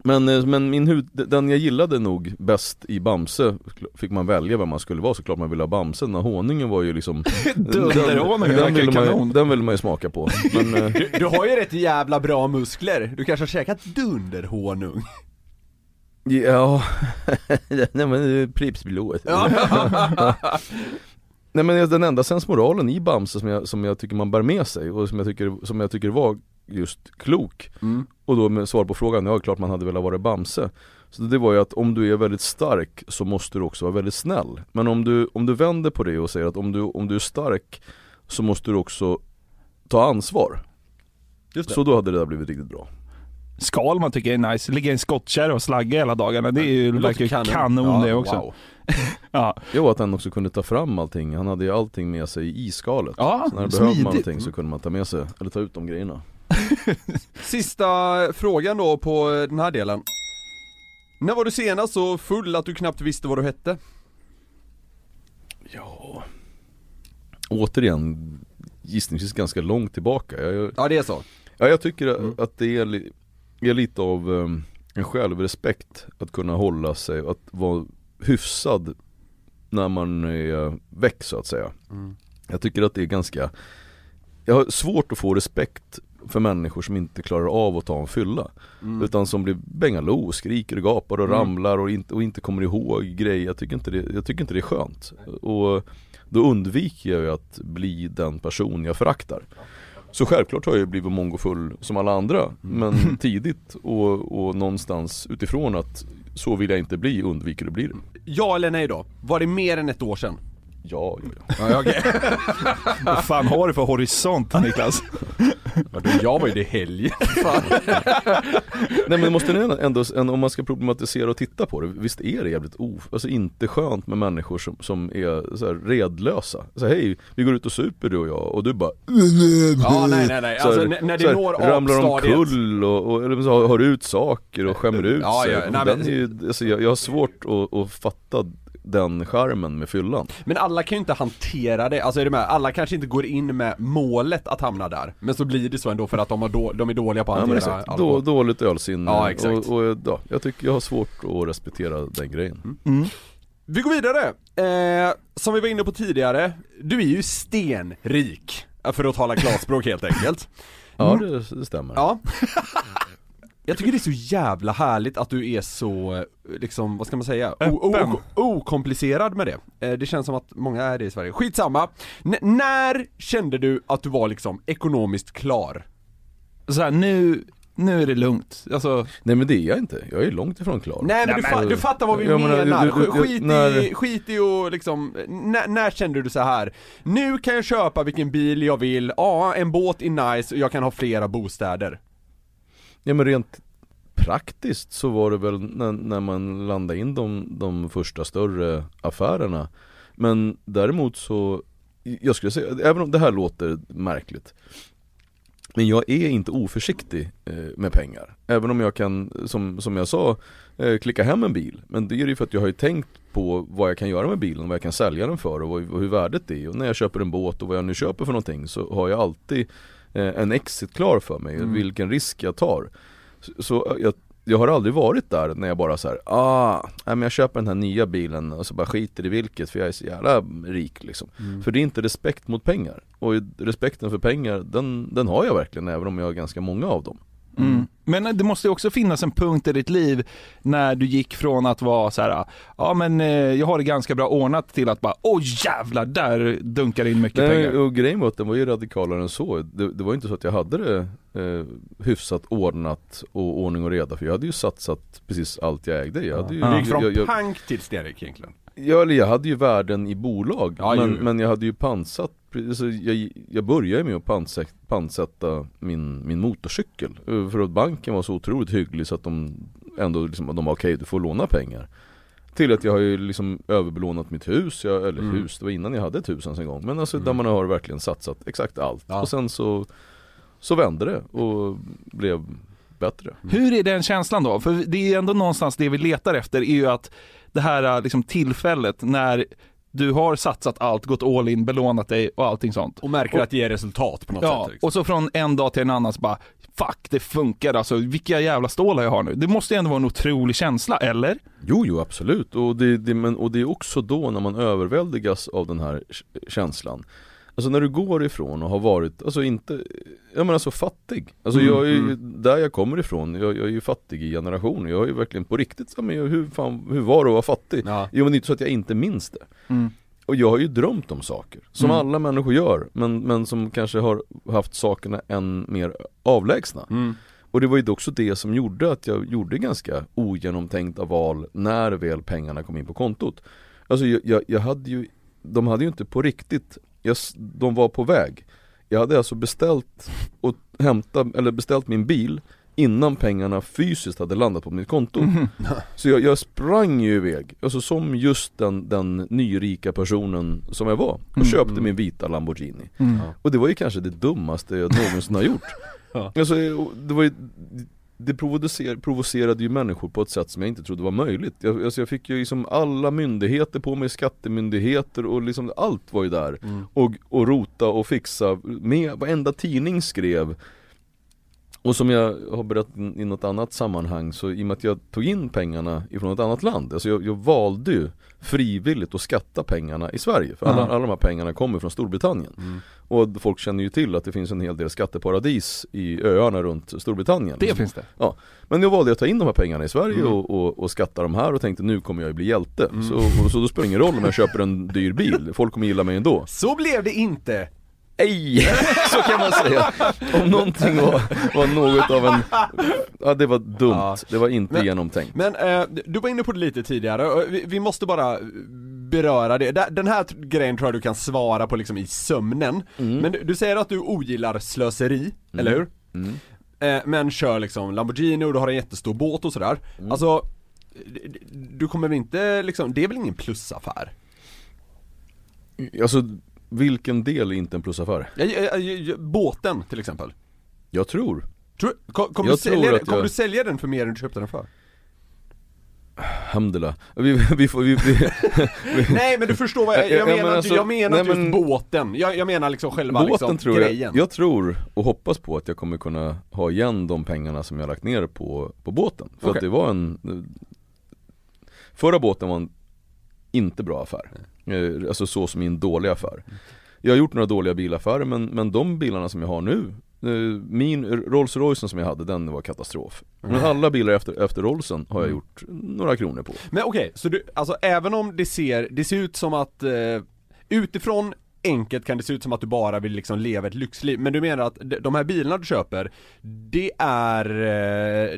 [SPEAKER 5] Men, eh, men min hud, den jag gillade nog bäst i Bamse Fick man välja vem man skulle vara såklart man ville ha Bamse, den honungen var ju liksom
[SPEAKER 6] Dunderhonungen
[SPEAKER 5] den, den, ville man, den ville man ju smaka på. Men, eh,
[SPEAKER 4] Du, du har ju rätt jävla bra muskler, du kanske har käkat dunderhonung?
[SPEAKER 5] Ja, nej men Pripsblået Nej men den enda sensmoralen i Bamse som jag, som jag tycker man bär med sig och som jag tycker, som jag tycker var just klok.
[SPEAKER 4] Mm.
[SPEAKER 5] Och då med svar på frågan, ja klart man hade velat vara Bamse. Så det var ju att om du är väldigt stark så måste du också vara väldigt snäll. Men om du, om du vänder på det och säger att om du, om du är stark så måste du också ta ansvar.
[SPEAKER 4] Just det.
[SPEAKER 5] Så då hade det där blivit riktigt bra.
[SPEAKER 6] Skalman tycker jag är nice, ligga i en skottkärra och slagga hela dagarna. Det är ju,
[SPEAKER 4] Det
[SPEAKER 6] verkar kanon,
[SPEAKER 4] Ja,
[SPEAKER 6] det också.
[SPEAKER 4] wow.
[SPEAKER 6] Ja,
[SPEAKER 5] Jo att han också kunde ta fram allting, han hade ju allting med sig i skalet.
[SPEAKER 6] Ja
[SPEAKER 5] Så när det behövde man någonting så kunde man ta med sig, eller ta ut de grejerna
[SPEAKER 4] Sista frågan då på den här delen. När var du senast så full att du knappt visste vad du hette?
[SPEAKER 5] Ja Återigen, gissningsvis ganska långt tillbaka jag,
[SPEAKER 4] Ja det är så.
[SPEAKER 5] Ja jag tycker
[SPEAKER 4] Mm.
[SPEAKER 5] att det är, li- är lite av um, en självrespekt att kunna hålla sig, att vara hyfsad när man är väck så att säga
[SPEAKER 4] Mm.
[SPEAKER 5] Jag tycker att det är ganska Jag har svårt att få respekt för människor som inte klarar av att ta en fylla
[SPEAKER 4] Mm.
[SPEAKER 5] Utan som blir bängalo, skriker och gapar och
[SPEAKER 4] Mm.
[SPEAKER 5] ramlar och inte, och inte kommer ihåg grejer jag tycker, inte det, jag tycker inte det är skönt Och då undviker jag ju att bli den person jag föraktar Så självklart har jag ju blivit mongofull som alla andra
[SPEAKER 4] Mm.
[SPEAKER 5] Men tidigt och, och någonstans utifrån att så vill jag inte bli, undviker att bli det
[SPEAKER 4] Ja eller nej då? Var det mer än ett år sedan?
[SPEAKER 5] Ja, ja, ja.
[SPEAKER 6] Vad fan har du för horisont Niklas?
[SPEAKER 4] Ja, då jag var ju det i helgen.
[SPEAKER 5] Nej men måste ni ändå, om man ska problematisera och titta på det, visst är det jävligt o, alltså inte skönt med människor som, som är så här redlösa. Så hej, vi går ut och super du och jag och du bara
[SPEAKER 4] Ja nej nej nej,
[SPEAKER 5] så
[SPEAKER 4] alltså
[SPEAKER 5] här-
[SPEAKER 4] när, det
[SPEAKER 5] här,
[SPEAKER 4] når
[SPEAKER 5] ramlar
[SPEAKER 4] apstadiet.
[SPEAKER 5] omkull och, och eller så har, har ut saker och skämmer ut
[SPEAKER 4] Ja,
[SPEAKER 5] sig.
[SPEAKER 4] ja, nej, men-
[SPEAKER 5] är alltså, jag, jag har svårt att, att fatta den skärmen med fyllan.
[SPEAKER 4] Men alla kan ju inte hantera det, alltså är du med? Alla kanske inte går in med målet att hamna där. Men så blir det så ändå för att de, har då, de är dåliga på att
[SPEAKER 5] Ja, men
[SPEAKER 4] hantera
[SPEAKER 5] exakt. Då, dåligt ölsinne
[SPEAKER 4] Ja, exakt.
[SPEAKER 5] och, och ja, jag tycker jag har svårt att respektera den grejen.
[SPEAKER 6] Mm.
[SPEAKER 4] Vi går vidare. Eh, som vi var inne på tidigare, du är ju stenrik. För att tala klarspråk helt enkelt.
[SPEAKER 5] Ja det, det stämmer.
[SPEAKER 4] Ja. Jag tycker det är så jävla härligt att du är så, eh, liksom, vad ska man säga, o- o-
[SPEAKER 6] Öppen.
[SPEAKER 4] o- okomplicerad med det. Eh, Det känns som att många är det i Sverige. Skitsamma. N- när kände du att du var liksom ekonomiskt klar?
[SPEAKER 6] Så här, nu, nu är det lugnt. Alltså,
[SPEAKER 5] Nej men det är jag inte, jag är långt ifrån klar.
[SPEAKER 4] Nej men, du, fa- du fattar vad vi
[SPEAKER 5] Jag menar,
[SPEAKER 4] menar,
[SPEAKER 5] du- du-
[SPEAKER 4] skit, i,
[SPEAKER 5] när-
[SPEAKER 4] skit i och liksom, när, när kände du så här? Nu kan jag köpa vilken bil jag vill, ja en båt är nice och jag kan ha flera bostäder
[SPEAKER 5] Ja men rent praktiskt så var det väl när, när man landade in de, de första större affärerna. Men däremot så, jag skulle säga, även om det här låter märkligt Men jag är inte oförsiktig eh, med pengar. Även om jag kan, som, som jag sa, eh, klicka hem en bil. Men det är ju för att jag har ju tänkt på vad jag kan göra med bilen, vad jag kan sälja den för och, vad, och hur värdet är. Och när jag köper en båt och vad jag nu köper för någonting så har jag alltid en exit klar för mig, vilken risk jag tar. Så, så jag, jag har aldrig varit där när jag bara så här, ah, nej, men jag köper den här nya bilen och så bara skiter i vilket för jag är så jävla rik liksom. För det är inte respekt mot pengar. Och respekten för pengar, den, den har jag verkligen även om jag har ganska många av dem
[SPEAKER 6] Mm. Men det måste ju också finnas en punkt i ditt liv när du gick från att vara så här, ja men eh, jag har det ganska bra ordnat till att bara, åh jävlar, där dunkar in mycket
[SPEAKER 5] Nej,
[SPEAKER 6] pengar.
[SPEAKER 5] och grejen var att den var ju radikalare än så. Det, det var inte så att jag hade det eh, hyfsat ordnat och ordning och reda för jag hade ju satsat precis allt jag ägde. Jag hade ju,
[SPEAKER 4] Du gick från
[SPEAKER 5] jag, jag,
[SPEAKER 4] pank till stenrik egentligen.
[SPEAKER 5] Ja, eller jag hade ju värden i bolag,
[SPEAKER 4] Ja,
[SPEAKER 5] men, men jag hade ju pansat alltså jag, jag började med att pansä- pantsätta min, min motorcykel Eh, För att banken var så otroligt hygglig så att de ändå liksom, de var okej, du får låna pengar Till att jag har ju liksom överbelånat mitt hus, jag, eller
[SPEAKER 4] Mm.
[SPEAKER 5] hus, det var innan jag hade ett hus ens en gång Men alltså där man har verkligen satsat exakt allt
[SPEAKER 4] Ja.
[SPEAKER 5] Och sen så, så vände det och blev bättre
[SPEAKER 6] Hur är den känslan då? För det är ändå någonstans det vi letar efter är ju att det här liksom, tillfället när du har satsat allt, gått all in, belånat dig och allting sånt.
[SPEAKER 4] Och märker att det ger resultat på något
[SPEAKER 6] Ja,
[SPEAKER 4] sätt liksom.
[SPEAKER 6] och så från en dag till en annan så bara Fuck, det funkar alltså. Vilka jävla stålar jag har nu. Det måste ju ändå vara en otrolig känsla, eller?
[SPEAKER 5] Jo, jo absolut. Och det, det, men, och det är också då när man överväldigas av den här känslan. Alltså när du går ifrån och har varit, alltså inte, jag menar så fattig. Alltså
[SPEAKER 4] Mm,
[SPEAKER 5] jag är ju, där jag kommer ifrån, jag, jag är ju fattig i generationer. Jag är ju verkligen på riktigt, så, men hur, fan, hur var det att vara fattig?
[SPEAKER 4] Ja.
[SPEAKER 5] Jo men det är inte så att jag inte minns det.
[SPEAKER 6] Mm.
[SPEAKER 5] Och jag har ju drömt om saker, som
[SPEAKER 6] Mm.
[SPEAKER 5] alla människor gör, men, men som kanske har haft sakerna än mer avlägsna.
[SPEAKER 4] Mm.
[SPEAKER 5] Och det var ju också det som gjorde att jag gjorde ganska ogenomtänkta val när väl pengarna kom in på kontot. Alltså jag, jag, jag hade ju, de hade ju inte på riktigt, jag, de var på väg. Jag hade alltså beställt och hämta, eller beställt min bil innan pengarna fysiskt hade landat på mitt konto. Så jag, jag sprang ju iväg, alltså som just den, den nyrika personen som jag var och
[SPEAKER 6] Mm.
[SPEAKER 5] köpte min vita Lamborghini.
[SPEAKER 6] Mm.
[SPEAKER 5] Och det var ju kanske det dummaste jag någonsin har gjort.
[SPEAKER 4] Ja.
[SPEAKER 5] Alltså, det var ju, det provocer, provocerade ju människor på ett sätt som jag inte trodde var möjligt. Jag, alltså jag fick ju liksom alla myndigheter på mig, skattemyndigheter och liksom allt var ju där. Och, och rota och fixa, med varenda tidning skrev och som jag har berättat i något annat sammanhang så i och med att jag tog in pengarna ifrån ett annat land, alltså jag, jag valde ju frivilligt att skatta pengarna i Sverige för alla,
[SPEAKER 6] Ja.
[SPEAKER 5] alla de här pengarna kommer från Storbritannien. Och folk känner ju till att det finns en hel del skatteparadis i öarna runt Storbritannien.
[SPEAKER 6] Det finns det.
[SPEAKER 5] Men jag valde att ta in de här pengarna i Sverige och, och, och skatta de här och tänkte nu kommer jag ju bli hjälte. Så, och, så då spelar det ingen roll om jag köper en dyr bil, folk kommer gilla mig ändå.
[SPEAKER 4] Så blev det inte!
[SPEAKER 5] Ej! Så kan man säga. Om någonting var, var något av en, ja det var dumt,
[SPEAKER 4] Ja.
[SPEAKER 5] det var inte
[SPEAKER 4] Men-
[SPEAKER 5] genomtänkt.
[SPEAKER 4] Men eh, du var inne på det lite tidigare, vi, vi måste bara beröra det. Den här grejen tror jag du kan svara på liksom i sömnen.
[SPEAKER 5] Mm.
[SPEAKER 4] Men du, du säger att du ogillar slöseri, eller hur?
[SPEAKER 5] Mm.
[SPEAKER 4] Eh, men kör liksom Lamborghini och du har en jättestor båt och sådär.
[SPEAKER 5] Mm.
[SPEAKER 4] Alltså, du kommer väl inte liksom, det är väl ingen plusaffär?
[SPEAKER 5] Alltså vilken del är inte en plusaffär?
[SPEAKER 4] Ja, ja, ja, ja, båten till exempel.
[SPEAKER 5] Jag tror,
[SPEAKER 4] Tror, kom, kommer,
[SPEAKER 5] Jag
[SPEAKER 4] du sälja, den-
[SPEAKER 5] jag-
[SPEAKER 4] du sälja den för mer än du köpte den för?
[SPEAKER 5] Hamdullah. Vi, vi får, vi, vi,
[SPEAKER 4] Nej men du förstår vad jag,
[SPEAKER 5] Ja,
[SPEAKER 4] jag
[SPEAKER 5] ja,
[SPEAKER 4] menar,
[SPEAKER 5] men alltså,
[SPEAKER 4] jag menar
[SPEAKER 5] nej,
[SPEAKER 4] inte just
[SPEAKER 5] men-
[SPEAKER 4] båten, jag, jag menar liksom själva
[SPEAKER 5] båten
[SPEAKER 4] liksom,
[SPEAKER 5] tror jag,
[SPEAKER 4] grejen
[SPEAKER 5] jag tror och hoppas på att jag kommer kunna ha igen de pengarna som jag lagt ner på, på båten. För
[SPEAKER 4] Okej.
[SPEAKER 5] att det var en Förra båten var en inte bra affär. Eh, Alltså så som i en dålig affär. Jag har gjort några dåliga bilaffärer men, men de bilarna som jag har nu eh, Min Rolls Royce som jag hade, den var katastrof. Men alla bilar efter, efter Rollsen har jag gjort några kronor på.
[SPEAKER 4] Men okej, så du, alltså även om det ser, det ser ut som att eh, utifrån enkelt kan det se ut som att du bara vill liksom leva ett lyxliv, men du menar att de- här bilarna du köper, det är,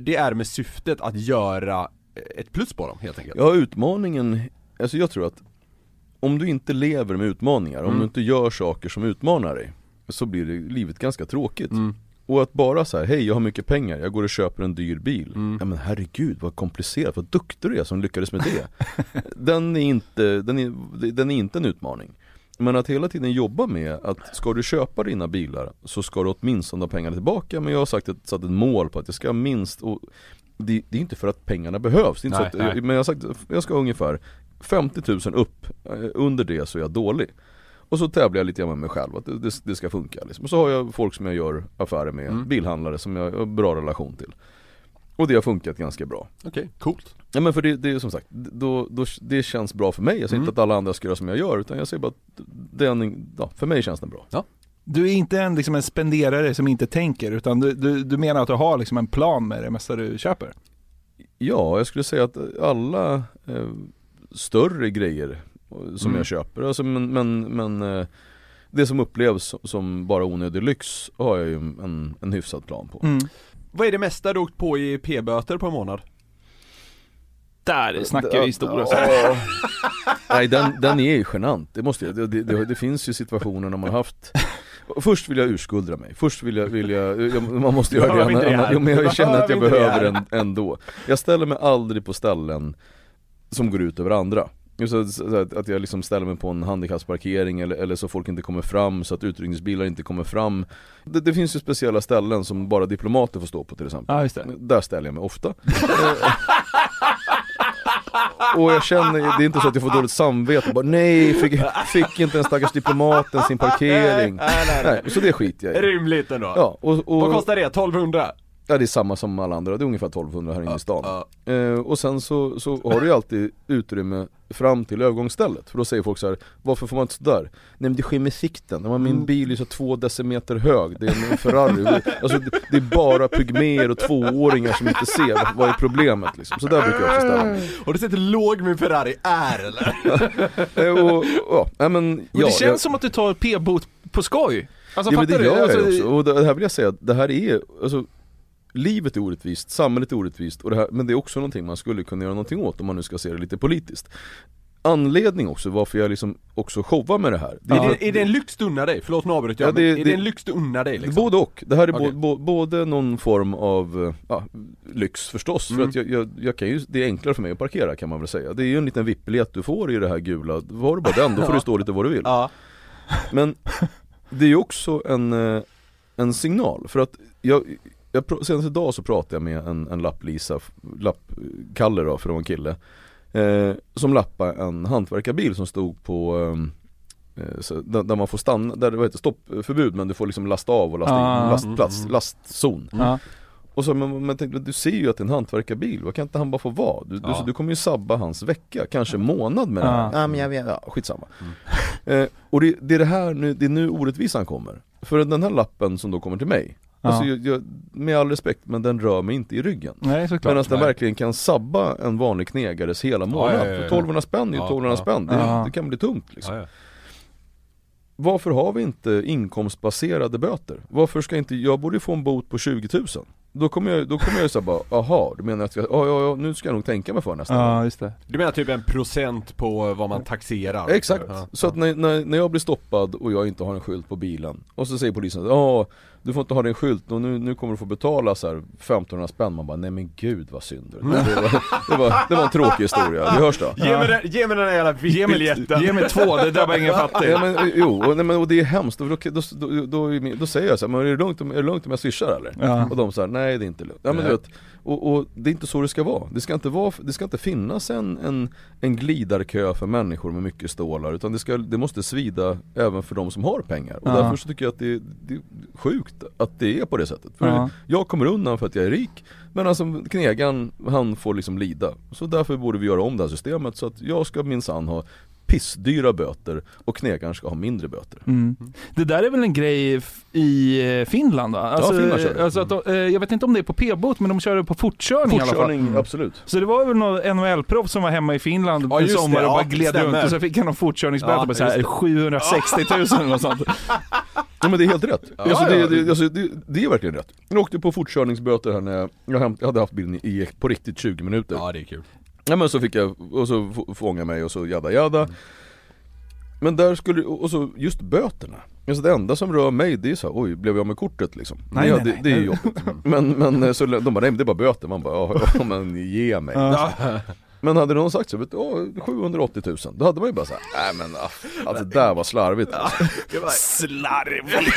[SPEAKER 4] det är med syftet att göra ett plus på dem helt enkelt?
[SPEAKER 5] Ja utmaningen, alltså jag tror att om du inte lever med utmaningar, om
[SPEAKER 4] Mm.
[SPEAKER 5] du inte gör saker som utmanar dig Så blir det livet ganska tråkigt
[SPEAKER 4] Mm.
[SPEAKER 5] Och att bara säga hej jag har mycket pengar, jag går och köper en dyr bil
[SPEAKER 4] Mm.
[SPEAKER 5] Ja men herregud vad komplicerat, vad duktig du är som lyckades med det Den är inte, den är, den är inte en utmaning men att hela tiden jobba med att ska du köpa dina bilar så ska du åtminstone ha pengarna tillbaka Men jag har sagt ett, satt ett mål på att jag ska minst, och det, det är inte för att pengarna behövs, det är inte
[SPEAKER 4] Nej,
[SPEAKER 5] så att,
[SPEAKER 4] nej.
[SPEAKER 5] men jag har sagt jag ska ungefär 50 000 upp, eh, under det så är jag dålig Och så tävlar jag lite grann med mig själv, att det, det, det ska funka liksom. Och så har jag folk som jag gör affärer med,
[SPEAKER 4] Mm.
[SPEAKER 5] bilhandlare som jag har bra relation till Och det har funkat ganska bra
[SPEAKER 4] Okej, coolt.
[SPEAKER 5] Ja men för det, det är som sagt, då, då, det känns bra för mig. Jag säger
[SPEAKER 4] Mm.
[SPEAKER 5] inte att alla andra ska göra som jag gör utan jag säger bara att den, ja, för mig känns den bra.
[SPEAKER 6] Du är inte en, liksom en spenderare som inte tänker, utan du, du, du menar att du har liksom en plan med det mesta du köper?
[SPEAKER 5] Ja, jag skulle säga att alla eh, större grejer som
[SPEAKER 4] Mm.
[SPEAKER 5] jag köper, alltså, men, men, men eh, det som upplevs som bara onödig lyx har jag ju en, en hyfsad plan på.
[SPEAKER 6] Mm.
[SPEAKER 4] Vad är det mesta du åkt på i p-böter på en månad?
[SPEAKER 6] Där snackar vi stora
[SPEAKER 5] Ja. Nej den, den är ju genant, det måste jag, det, det, det, det finns ju situationer när man har haft Först vill jag urskuldra mig, först vill jag, vill jag, jag man måste göra det,
[SPEAKER 4] det
[SPEAKER 5] annars- men jag känner att jag
[SPEAKER 4] Behöver
[SPEAKER 5] den ändå. Jag ställer mig aldrig på ställen som går ut över andra. Så, så att, att jag liksom ställer mig på en handikappsparkering eller, eller så folk inte kommer fram, så att utryckningsbilar inte kommer fram. Det, det finns ju speciella ställen som bara diplomater får stå på till exempel.
[SPEAKER 6] Det.
[SPEAKER 5] Där ställer jag mig ofta Och jag känner, det är inte så att jag får dåligt samvete, bara nej, fick, fick inte den stackars diplomaten sin parkering
[SPEAKER 4] Nej, nej, nej.
[SPEAKER 5] Nej, så det skiter jag i
[SPEAKER 4] Rimligt ändå.
[SPEAKER 5] Ja, och,
[SPEAKER 4] Vad
[SPEAKER 5] och
[SPEAKER 4] kostar det? 1200?
[SPEAKER 5] Ja, det är samma som alla andra, det är ungefär 1200 här inne i stan
[SPEAKER 4] Ja.
[SPEAKER 5] eh, Och sen så, så har du ju alltid utrymme fram till övergångsstället, för då säger folk så här: varför får man inte sådär? Nej men det sker med sikten, Ja, men min
[SPEAKER 4] Mm.
[SPEAKER 5] bil är så två decimeter hög, det är en Ferrari Alltså det, det är bara pygméer och tvååringar som inte ser, vad, är problemet liksom? Så där brukar jag också ställa mig
[SPEAKER 4] Och du sett hur låg min Ferrari är eller?
[SPEAKER 5] Eh, och, ja, nej, men, ja,
[SPEAKER 6] det känns
[SPEAKER 5] jag,
[SPEAKER 6] som att du tar p-bot på skoj. Alltså
[SPEAKER 5] Ja men det gör
[SPEAKER 6] du? Alltså,
[SPEAKER 5] jag ju också, och det här vill jag säga, det här är, alltså Livet är orättvist, samhället är orättvist, och det här, men det är också någonting man skulle kunna göra någonting åt om man nu ska se det lite politiskt Anledning också varför jag liksom också showar med det här det
[SPEAKER 4] Är,
[SPEAKER 5] för
[SPEAKER 4] det, är det en lyx du unnar dig? Förlåt nu avbryter jag,
[SPEAKER 5] Ja, det-
[SPEAKER 4] men är det
[SPEAKER 5] det-
[SPEAKER 4] en lyx du unnar dig liksom?
[SPEAKER 5] Både och, det här är
[SPEAKER 4] Okej.
[SPEAKER 5] bo, bo, både någon form av, eh, ja, lyx förstås,
[SPEAKER 4] Mm.
[SPEAKER 5] för att jag, jag, jag kan ju, det är enklare för mig att parkera kan man väl säga Det är ju en liten VIP-biljett du får i det här gula, var du bara den, då får du stå lite var du vill
[SPEAKER 4] Ja.
[SPEAKER 5] Men det är ju också en, eh, en signal för att jag, jag senast idag så pratade jag med en, en lapplisa, lappkalle då för det var en kille eh, Som lappade en hantverkarbil som stod på ehm, eh, där, där man får stanna, där det heter stoppförbud men du får liksom lasta av och lasta
[SPEAKER 6] Ah.
[SPEAKER 5] in, lastplats,
[SPEAKER 4] Mm.
[SPEAKER 5] lastzon
[SPEAKER 6] Ja.
[SPEAKER 5] Och så men, men tänkte, du ser ju att det är en hantverkarbil, vad kan inte han bara få vara? Du,
[SPEAKER 4] Ja.
[SPEAKER 5] du, du kommer ju sabba hans vecka, kanske månad med det här.
[SPEAKER 6] Ja.
[SPEAKER 5] Ja men jag vet, ja skitsamma. Eh, och det, det är det här nu, det är nu orättvisan kommer. För den här lappen som då kommer till mig,
[SPEAKER 6] Ja.
[SPEAKER 5] alltså jag, jag, med all respekt, men den rör mig inte i ryggen.
[SPEAKER 6] Nej såklart.
[SPEAKER 5] Medan den verkligen kan sabba en vanlig knegares hela månad.
[SPEAKER 4] ja, ja, ja.
[SPEAKER 5] För 1200 spänn är ju
[SPEAKER 4] Ja,
[SPEAKER 5] 1200
[SPEAKER 4] ja.
[SPEAKER 5] spänn, det,
[SPEAKER 6] Ja.
[SPEAKER 5] det kan bli tungt liksom.
[SPEAKER 4] Ja, ja.
[SPEAKER 5] Varför har vi inte inkomstbaserade böter? Varför ska inte, jag borde få en bot på 20 000 Då kommer jag, då kommer jag säga bara, aha, du menar att jag, ja, ja, ja, nu ska jag nog tänka mig för nästa
[SPEAKER 6] Ja just det.
[SPEAKER 4] Du menar typ en procent på vad man taxerar?
[SPEAKER 5] Exakt,
[SPEAKER 4] Ja.
[SPEAKER 5] så att när, när, när jag blir stoppad och jag inte har en skylt på bilen Och så säger polisen att ja, du får inte ha din skylt och nu, nu kommer du få betala så här 1500 spänn Man bara, nej men gud vad synd det var, det, var, det var en tråkig historia, vi hörs då
[SPEAKER 4] Ge mig den, ge mig den här jävla
[SPEAKER 6] Ge mig,
[SPEAKER 4] VIP-biljetten!
[SPEAKER 6] ge mig två, det drabbar ingen fattig.
[SPEAKER 5] Ja, men, jo, och, nej, men, och det är hemskt, då, då, då, då, säger jag så här, men är det, lugnt om, är det lugnt om jag swishar eller?
[SPEAKER 6] Ja.
[SPEAKER 5] Och de säger nej det är inte lugnt. Ja, men du vet, och, och det är inte så det ska vara. Det ska inte, vara, det ska inte finnas en, en, en glidarkö för människor med mycket stålar utan det, ska, det måste svida även för de som har pengar. Och
[SPEAKER 6] Ja.
[SPEAKER 5] därför så tycker jag att det, det är sjukt att det är på det sättet. För
[SPEAKER 6] Ja.
[SPEAKER 5] jag kommer undan för att jag är rik Men alltså knegaren, han får liksom lida. Så därför borde vi göra om det här systemet så att jag ska minsann ha pissdyra böter och knegaren ska ha mindre böter.
[SPEAKER 6] Mm. Det där är väl en grej i eh, Finland va? Alltså,
[SPEAKER 5] Finland kör det.
[SPEAKER 6] alltså att de, eh, jag vet inte om det är på p-bot men de kör det på fortkörning, i alla fall.
[SPEAKER 5] Fortkörning, absolut.
[SPEAKER 6] Så det var väl någon NHL-proffs som var hemma i Finland
[SPEAKER 4] Ja,
[SPEAKER 6] en sommar
[SPEAKER 4] det,
[SPEAKER 6] och bara
[SPEAKER 4] ja,
[SPEAKER 6] gled
[SPEAKER 4] stämmer.
[SPEAKER 6] runt och så fick han någon fortkörningsböter
[SPEAKER 4] Ja,
[SPEAKER 6] på så här
[SPEAKER 4] just
[SPEAKER 6] 760 000 eller något sånt.
[SPEAKER 5] Ja men det är helt rätt. alltså,
[SPEAKER 4] ja,
[SPEAKER 5] det,
[SPEAKER 4] ja.
[SPEAKER 5] det, alltså, det, det är verkligen rätt. Jag åkte på fortkörningsböter här när jag, jag, hade haft bilen i, i på riktigt 20 minuter.
[SPEAKER 4] Ja det är kul.
[SPEAKER 5] Ja men så fick jag, och så fångade mig och så jada jada Men där skulle, och så just böterna Alltså det enda som rör mig det är så här, oj blev jag med kortet liksom?
[SPEAKER 6] Nej,
[SPEAKER 5] ja,
[SPEAKER 6] nej,
[SPEAKER 5] det,
[SPEAKER 6] nej.
[SPEAKER 5] det är ju jobbigt Men, men eh, så de bara, nej men det är bara böter, man bara, ja, men ge mig. Men hade någon sagt så, vet åh, 780 000 Då hade man ju bara såhär, nej men alltså, det där var slarvigt alltså.
[SPEAKER 6] Slarvigt!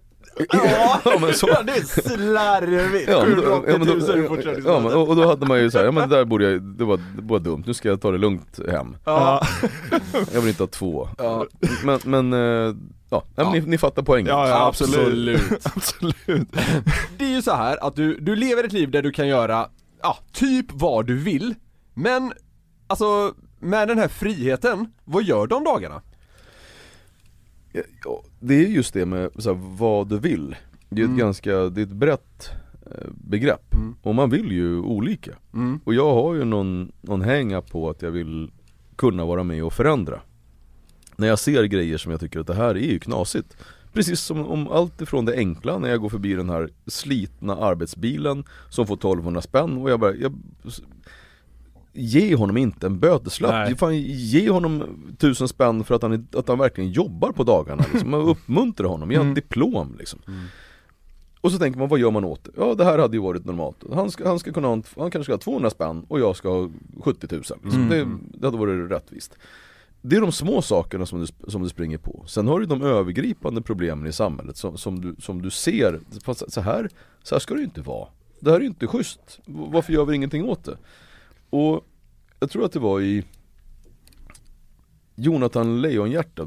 [SPEAKER 5] ja, men så,
[SPEAKER 4] det är slarvigt!
[SPEAKER 5] Ja, men då, ja,
[SPEAKER 4] 780
[SPEAKER 5] men
[SPEAKER 4] 000
[SPEAKER 5] då, ja, men, och, och då hade man ju såhär, ja men det där borde jag, det var, det var dumt, nu ska jag ta det lugnt hem
[SPEAKER 6] Ja.
[SPEAKER 5] Jag vill inte ha två
[SPEAKER 4] Ja.
[SPEAKER 5] Men, men, eh, ja, ja. Ni, ni fattar poängen
[SPEAKER 6] Ja, ja, absolut.
[SPEAKER 4] Absolut.
[SPEAKER 6] Absolut.
[SPEAKER 4] Det är ju så här att du, du lever ett liv där du kan göra, ja, typ vad du vill. Men, alltså, med den här friheten, vad gör du om dagarna?
[SPEAKER 5] Det är just det med så här, vad du vill Det är ett
[SPEAKER 4] Mm.
[SPEAKER 5] ganska, det är ett brett eh, begrepp
[SPEAKER 4] Mm.
[SPEAKER 5] Och man vill ju olika
[SPEAKER 4] Mm.
[SPEAKER 5] Och jag har ju någon, någon hänga på att jag vill kunna vara med och förändra När jag ser grejer som jag tycker att det här är ju knasigt Precis som om allt ifrån det enkla när jag går förbi den här slitna arbetsbilen Som får 1200 spänn och jag bara jag, Ge honom inte en böteslapp. Fan, ge honom tusen spänn för att han, att han verkligen jobbar på dagarna liksom. Man uppmuntrar honom, ge
[SPEAKER 6] Mm.
[SPEAKER 5] diplom liksom Och så tänker man, vad gör man åt det? Ja det här hade ju varit normalt Han, ska, han, ska kunna han kanske ska ha 200 spänn och jag ska ha 70 000 liksom.
[SPEAKER 6] Mm.
[SPEAKER 5] det, det hade varit rättvist Det är de små sakerna som du, som du springer på Sen har du de övergripande problemen i samhället som, som, du, som du ser så här, så här ska det ju inte vara Det här är ju inte schysst Varför gör vi ingenting åt det? Och jag tror att det var i Jonathan Lejonhjärta,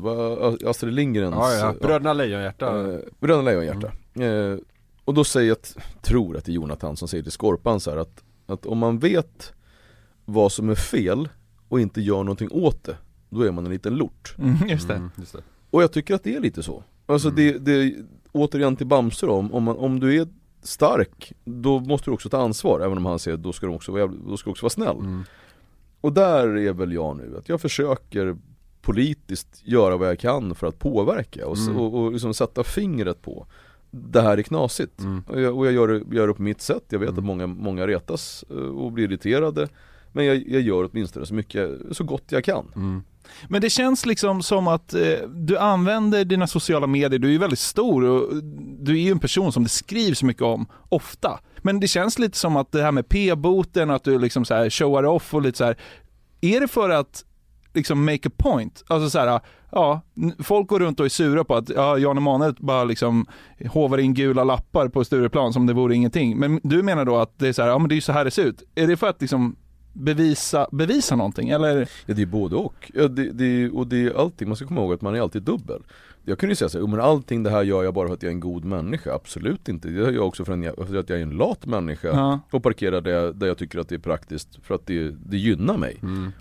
[SPEAKER 5] Astrid Lindgrens
[SPEAKER 4] Ja, ja. Bröderna Lejonhjärta.
[SPEAKER 5] Eh, Bröderna Lejonhjärta. Eh, och då säger jag, att, tror att det är Jonathan som säger till Skorpan så här att, att om man vet vad som är fel och inte gör någonting åt det, då är man en liten lort.
[SPEAKER 6] Mm, just det.
[SPEAKER 4] Mm, just det.
[SPEAKER 5] Och jag tycker att det är lite så. Alltså det, det återigen till Bamse då, om, om, man, om du är stark, då måste du också ta ansvar. Även om han säger då ska du också vara, då ska också vara snäll.
[SPEAKER 4] Mm.
[SPEAKER 5] Och där är väl jag nu, att jag försöker politiskt göra vad jag kan för att påverka och,
[SPEAKER 4] Mm.
[SPEAKER 5] och, och liksom sätta fingret på det här är knasigt.
[SPEAKER 4] Mm.
[SPEAKER 5] Och jag, och jag gör, det, gör det på mitt sätt, jag vet att många, många retas eh, och blir irriterade Men jag, jag gör åtminstone så mycket, så gott jag kan
[SPEAKER 4] Mm.
[SPEAKER 6] Men det känns liksom som att eh, du använder dina sociala medier, du är ju väldigt stor och du är ju en person som det skrivs mycket om, ofta. Men det känns lite som att det här med p-boten, att du liksom så här showar off och lite så här. Är det för att liksom make a point? Alltså så här, ja, folk går runt och är sura på att ja, Jan Emanuel bara liksom hovar in gula lappar på Stureplan som det vore ingenting. Men du menar då att det är så här, ja men det är ju så här det ser ut. Är det för att liksom bevisa, bevisa någonting eller?
[SPEAKER 5] Ja det är både och. Ja, det, det, och det är allting, man ska komma ihåg att man är alltid dubbel. Jag kunde ju säga så här, "Jo, men allting det här gör jag bara för att jag är en god människa. Absolut inte. Det gör jag också för, en, för att jag är en lat människa.
[SPEAKER 6] Ja.
[SPEAKER 5] Och parkerar där jag, där jag tycker att det är praktiskt för att det, det gynnar mig.
[SPEAKER 4] Mm.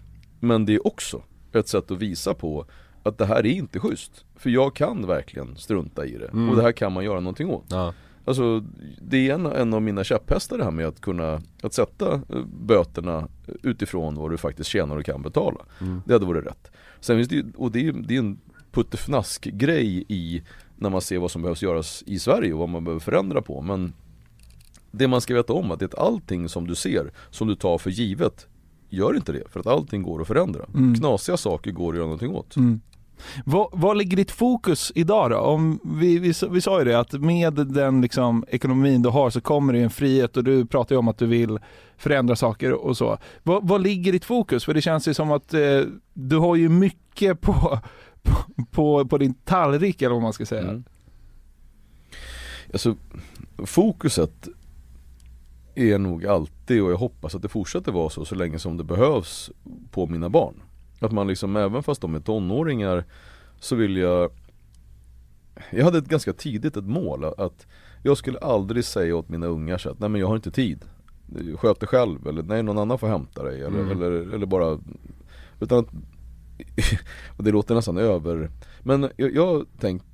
[SPEAKER 5] Men det är också ett sätt att visa på att det här är inte schysst. För jag kan verkligen strunta i det.
[SPEAKER 4] Mm.
[SPEAKER 5] Och det här kan man göra någonting åt.
[SPEAKER 4] Ja.
[SPEAKER 5] Alltså det är en, en av mina käpphästar det här med att kunna att sätta eh, böterna utifrån vad du faktiskt tjänar och kan betala.
[SPEAKER 4] Mm.
[SPEAKER 5] Det hade varit rätt. Sen finns det och det är, det är en puttefnask grej i när man ser vad som behövs göras i Sverige och vad man behöver förändra på. Men det man ska veta om att det är allting som du ser, som du tar för givet, gör inte det. För att allting går att förändra.
[SPEAKER 6] Mm.
[SPEAKER 5] Knasiga saker går att göra någonting åt.
[SPEAKER 6] Mm. Vad, ligger ditt fokus idag då? Om vi, vi, vi sa ju det att med den liksom ekonomin du har så kommer det en frihet och du pratar ju om att du vill förändra saker och så. Vad, vad ligger ditt fokus? För det känns ju som att eh, du har ju mycket på, på, på, på din tallrik eller vad man ska säga.
[SPEAKER 5] Mm. Alltså fokuset är nog alltid och jag hoppas att det fortsätter vara så så länge som det behövs på mina barn. Att man liksom även fast de är tonåringar så vill jag jag hade ett ganska tidigt ett mål att jag skulle aldrig säga åt mina ungar så att nej men jag har inte tid. Sköt dig själv eller nej någon annan får hämta dig eller,
[SPEAKER 4] Mm.
[SPEAKER 5] eller, eller bara Utan att och det låter nästan över Men jag, jag tänkt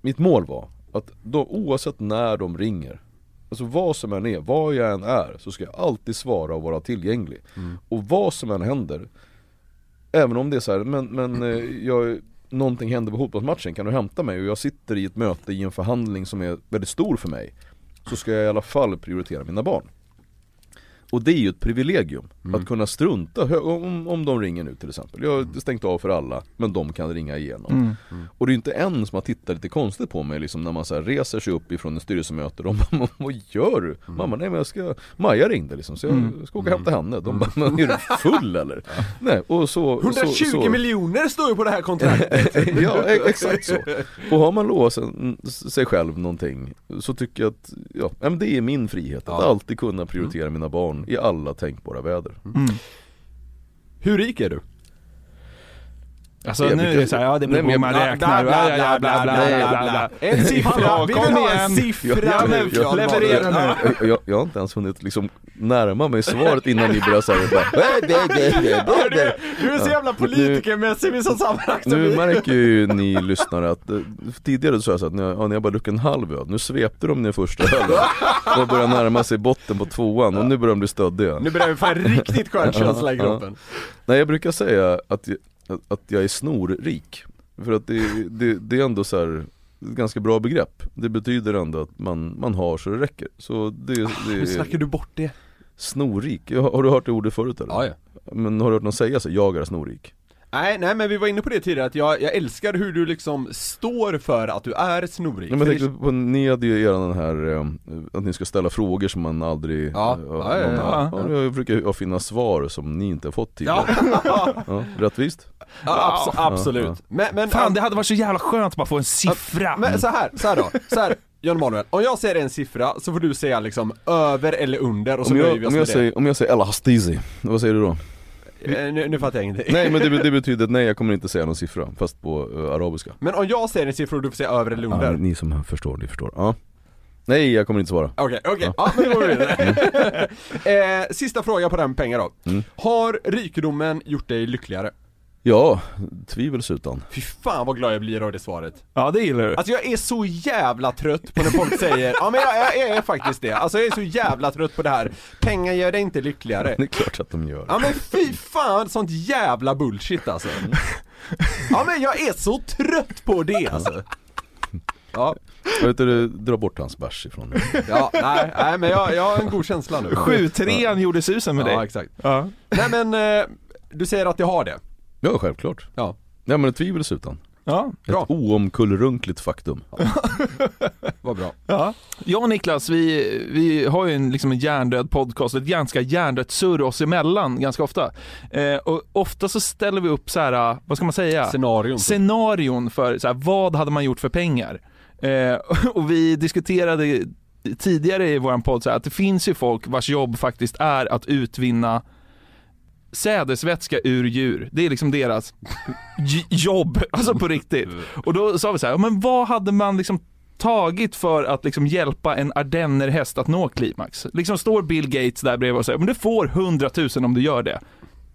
[SPEAKER 5] Mitt mål var att då, oavsett när de ringer Alltså vad som än är, var jag än är så ska jag alltid svara och vara tillgänglig. Och vad som än händer Även om det är så här, men, men eh, jag, någonting händer på fotbollsmatchen, kan du hämta mig? Och jag sitter i ett möte i en förhandling som är väldigt stor för mig. Så ska jag i alla fall prioritera mina barn. Och det är ju ett privilegium, att kunna strunta om, om de ringer nu till exempel. Jag har stängt av för alla, men de kan ringa igenom. Och det är ju inte en som har tittat lite konstigt på mig liksom när man så här reser sig upp ifrån ett styrelsemöte. De bara, vad gör du? Mamma, nej men jag ska, Maja ringde liksom så jag ska åka och hämta henne. De bara, men är du full eller? Nej, och så
[SPEAKER 4] 120
[SPEAKER 5] så, så,
[SPEAKER 4] miljoner står ju på det här kontraktet!
[SPEAKER 5] ja, e- exakt så. Och har man lovat sig- själv någonting så tycker jag att, ja, ja, men det är min frihet att
[SPEAKER 4] Ja.
[SPEAKER 5] alltid kunna prioritera mina barn i alla tänkbara väder.
[SPEAKER 4] Hur rik är du?
[SPEAKER 6] Alltså nu är det såhär, ja det beror på hur man räknar, bla bla bla
[SPEAKER 4] En siffra, vi vill ha en siffra.
[SPEAKER 6] Leverera nu.
[SPEAKER 5] Jag, har inte ens hunnit liksom närma mig svaret innan ni börjar säga bara, "Nej, det, det, det, det, det.
[SPEAKER 4] Du är så jävla politikermässig i vissa sammanhang
[SPEAKER 5] Nu märker ju ni lyssnare att eh, tidigare så sa jag så att när jag, ja, när jag bara druckit en halv öl, nu svepte de ner första ölen. Och börjar närma sig botten på tvåan och nu börjar de bli stöddiga.
[SPEAKER 4] Nu börjar vi få en riktigt skön känsla i kroppen.
[SPEAKER 5] Nej jag brukar säga att att- att jag är snorrik För att det, det, det är ändå så här ett ganska bra begrepp Det betyder ändå att man, man har så det räcker Så det, det
[SPEAKER 4] Hur snackar du bort det?
[SPEAKER 5] snorrik, har, har du hört det ordet förut eller?
[SPEAKER 4] Ja, ja.
[SPEAKER 5] Men har du hört någon säga så? Jag är snorrik
[SPEAKER 4] Nej, nej men vi var inne på det tidigare, att jag, jag älskar hur du liksom står för att du är snorig.
[SPEAKER 5] Nej, men jag tänkte på, ni hade ju eran den här eh, att ni ska ställa frågor som man aldrig
[SPEAKER 4] Ja,
[SPEAKER 5] eh,
[SPEAKER 4] ja, ja,
[SPEAKER 6] ja.
[SPEAKER 5] ja, Jag brukar ju finna svar som ni inte har fått
[SPEAKER 4] Ja,
[SPEAKER 5] tidigare.
[SPEAKER 4] Ja,
[SPEAKER 5] ja, Rättvist?
[SPEAKER 4] abs- absolut.
[SPEAKER 5] Ja,
[SPEAKER 4] Men, men,
[SPEAKER 6] Fan det hade varit så jävla skönt att bara få en siffra.
[SPEAKER 4] Men så här, så här då, så här Jan Manuel, om jag säger en siffra så får du säga liksom över eller under och så
[SPEAKER 5] Om
[SPEAKER 4] nöjer
[SPEAKER 5] jag,
[SPEAKER 4] vi oss
[SPEAKER 5] om
[SPEAKER 4] med
[SPEAKER 5] jag, säger, om jag säger El Hastizi, vad säger du då?
[SPEAKER 4] Eh, nu, nu fattar jag ingenting
[SPEAKER 5] Nej men det, det betyder att nej jag kommer inte säga någon siffra, fast på eh, arabiska
[SPEAKER 4] Men om jag säger en siffra och du får säga över eller under
[SPEAKER 5] ja, Ni som förstår, ni förstår. Ja. Nej jag kommer inte svara.
[SPEAKER 4] Okej, okej, ja. men då går vi vidare. eh, Sista fråga på den pengar då.
[SPEAKER 5] Mm.
[SPEAKER 4] Har rikedomen gjort dig lyckligare?
[SPEAKER 5] Ja, tvivelsutan.
[SPEAKER 4] Fy fan vad glad jag blir av det svaret.
[SPEAKER 6] Ja det gillar du
[SPEAKER 4] Alltså jag är så jävla trött på när folk säger, ja men jag, jag, jag är faktiskt det. Alltså jag är så jävla trött på det här, pengar gör dig inte lyckligare.
[SPEAKER 5] Det är klart att de gör.
[SPEAKER 4] Ja men fy fan, sånt jävla bullshit alltså. Ja men jag är så trött på det alltså. Ja,
[SPEAKER 5] Jag vet du, dra bort hans bärs ifrån mig.
[SPEAKER 4] ja, nej, nej men jag, jag har en god känsla nu.
[SPEAKER 6] 7-3 gjorde susen med
[SPEAKER 4] Ja
[SPEAKER 6] dig
[SPEAKER 4] exakt.
[SPEAKER 6] Ja.
[SPEAKER 4] Nej men, eh, du säger att jag har det.
[SPEAKER 5] Ja självklart.
[SPEAKER 4] Ja.
[SPEAKER 5] Nej men tvivelsutan.
[SPEAKER 6] Ja,
[SPEAKER 4] Bra.
[SPEAKER 5] Ett oomkullrunkligt faktum.
[SPEAKER 4] Vad bra.
[SPEAKER 6] ja. Jag och Niklas, vi, vi har ju en, liksom en hjärndöd podcast, ett ganska hjärndött surr oss emellan ganska ofta. Eh, och ofta så ställer vi upp så här, vad ska man säga?
[SPEAKER 4] Scenarion.
[SPEAKER 6] scenarion för så här, vad hade man gjort för pengar? Eh, och vi diskuterade tidigare i vår podd så här, att det finns ju folk vars jobb faktiskt är att utvinna sädesvätska ur djur. Det är liksom deras jobb, alltså på riktigt. Och då sa vi så här, men vad hade man liksom tagit för att liksom hjälpa en ardennerhäst att nå klimax? Liksom står Bill Gates där bredvid och säger, men du får 100 000 om du gör det.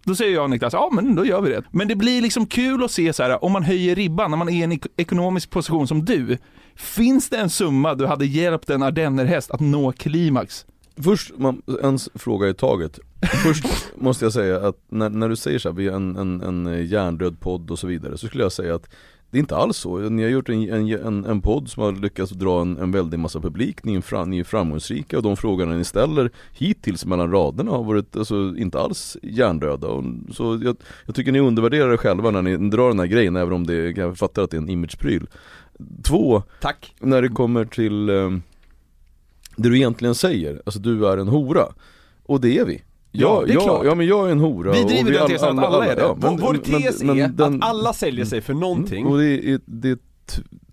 [SPEAKER 6] Då säger jag och Niklas, ja men då gör vi det. Men det blir liksom kul att se så här, om man höjer ribban, när man är i en ek- ekonomisk position som du. Finns det en summa du hade hjälpt en ardennerhäst att nå klimax?
[SPEAKER 5] Först, man, en fråga i taget. Först måste jag säga att när, när du säger så här, vi är en, en, en hjärndöd podd och så vidare, så skulle jag säga att det är inte alls så. Ni har gjort en, en, en, en podd som har lyckats dra en, en väldig massa publik, ni är, fram, ni är framgångsrika och de frågorna ni ställer hittills mellan raderna har varit alltså, inte alls hjärndöda. Och, så jag, jag tycker ni undervärderar er själva när ni drar den här grejen, även om det, jag fattar att det är en imagepryl. Två,
[SPEAKER 4] Tack.
[SPEAKER 5] när det kommer till eh, det du egentligen säger, alltså du är en hora. Och det är vi.
[SPEAKER 4] Ja,
[SPEAKER 5] jag,
[SPEAKER 4] klart.
[SPEAKER 5] ja men jag är en hora
[SPEAKER 6] Vi driver den tesen att alla är det.
[SPEAKER 5] ja,
[SPEAKER 4] Vår, vår tes
[SPEAKER 5] men-
[SPEAKER 4] är
[SPEAKER 5] men den-
[SPEAKER 4] att alla säljer sig för någonting.
[SPEAKER 5] Mm, Och det är, det är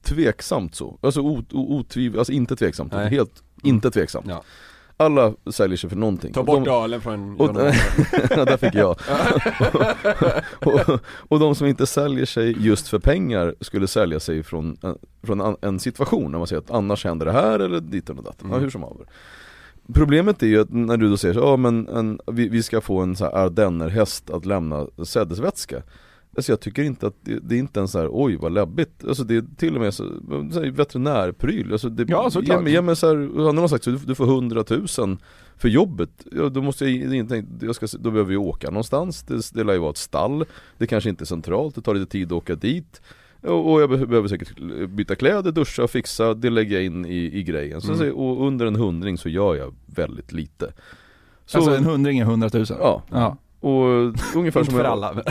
[SPEAKER 5] tveksamt så, alltså o, o, otviv, alltså inte tveksamt,
[SPEAKER 4] Nej.
[SPEAKER 5] helt inte tveksamt
[SPEAKER 4] Ja.
[SPEAKER 5] Alla säljer sig för någonting.
[SPEAKER 4] Ta
[SPEAKER 5] Och
[SPEAKER 4] bort
[SPEAKER 5] de,
[SPEAKER 4] ölen från
[SPEAKER 5] och, ja, där fick jag. Och, och de som inte säljer sig just för pengar skulle sälja sig från, en- från en, en situation. När man säger att annars händer det här eller dit och datten, ja, hur som haver. Problemet är ju att när du då säger så, ja men en, vi, vi ska få en så här ardennerhäst att lämna sädesvätska Alltså jag tycker inte att det, det är inte en så här, oj vad läbbigt, alltså det är till och med så, så här, veterinärpryl, alltså det,
[SPEAKER 6] Ja, såklart.
[SPEAKER 5] ge, ge mig så här, han har sagt så, du, du får 100 000 för jobbet, ja, då måste jag, inte, jag ska, då behöver vi åka någonstans, det, det lär ju vara ett stall, det kanske inte är centralt, det tar lite tid att åka dit och, jag be- behöver säkert byta kläder, duscha, fixa, det lägger jag in i, i grejen. Så, så, och under en hundring så gör jag väldigt lite. Så,
[SPEAKER 6] Alltså en hundring är hundratusen.
[SPEAKER 5] Ja,
[SPEAKER 6] Ja.
[SPEAKER 5] Och ungefär
[SPEAKER 4] Inte
[SPEAKER 5] som
[SPEAKER 4] för
[SPEAKER 5] jag,
[SPEAKER 4] alla.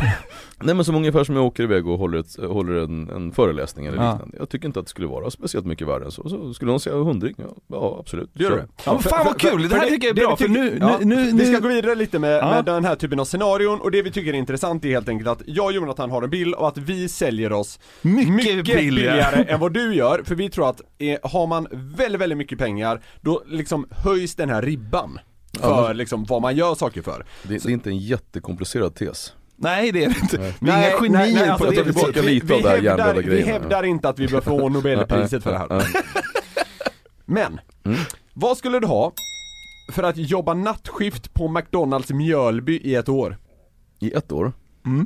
[SPEAKER 5] Nej men som ungefär som jag åker iväg och håller, ett, håller en, en föreläsning eller
[SPEAKER 6] Ja.
[SPEAKER 5] liknande. Jag tycker inte att det skulle vara speciellt mycket värre än så. så skulle någon säga hundring, ja, ja absolut.
[SPEAKER 4] Det gör du?
[SPEAKER 6] Ja, men fan vad kul, det här
[SPEAKER 4] för
[SPEAKER 6] tycker jag är
[SPEAKER 4] det
[SPEAKER 6] bra för nu,
[SPEAKER 4] ja,
[SPEAKER 6] nu, nu,
[SPEAKER 4] Vi ska gå vidare lite med,
[SPEAKER 6] Ja.
[SPEAKER 4] med den här typen av scenarion och det vi tycker är intressant är helt enkelt att jag och Jonathan har en bild och att vi säljer oss
[SPEAKER 6] mycket,
[SPEAKER 4] mycket
[SPEAKER 6] billigare.
[SPEAKER 4] billigare än vad du gör, för vi tror att eh, har man väldigt, väldigt mycket pengar, då liksom höjs den här ribban för
[SPEAKER 5] Ja,
[SPEAKER 4] liksom vad man gör saker för.
[SPEAKER 5] Det, det är inte en jättekomplicerad tes.
[SPEAKER 6] Nej det är det inte. Vi är
[SPEAKER 4] Nej,
[SPEAKER 6] inga genier
[SPEAKER 4] nej, nej,
[SPEAKER 6] på
[SPEAKER 4] alltså,
[SPEAKER 6] det
[SPEAKER 5] tar
[SPEAKER 6] viset.
[SPEAKER 5] tillbaka
[SPEAKER 4] vi,
[SPEAKER 5] lite av
[SPEAKER 4] vi,
[SPEAKER 5] det här
[SPEAKER 4] hävdar, vi hävdar inte att vi bör få Nobelpriset för det här. Men,
[SPEAKER 5] Mm.
[SPEAKER 4] vad skulle du ha för att jobba nattskift på McDonalds Mjölby i ett år?
[SPEAKER 5] I ett år?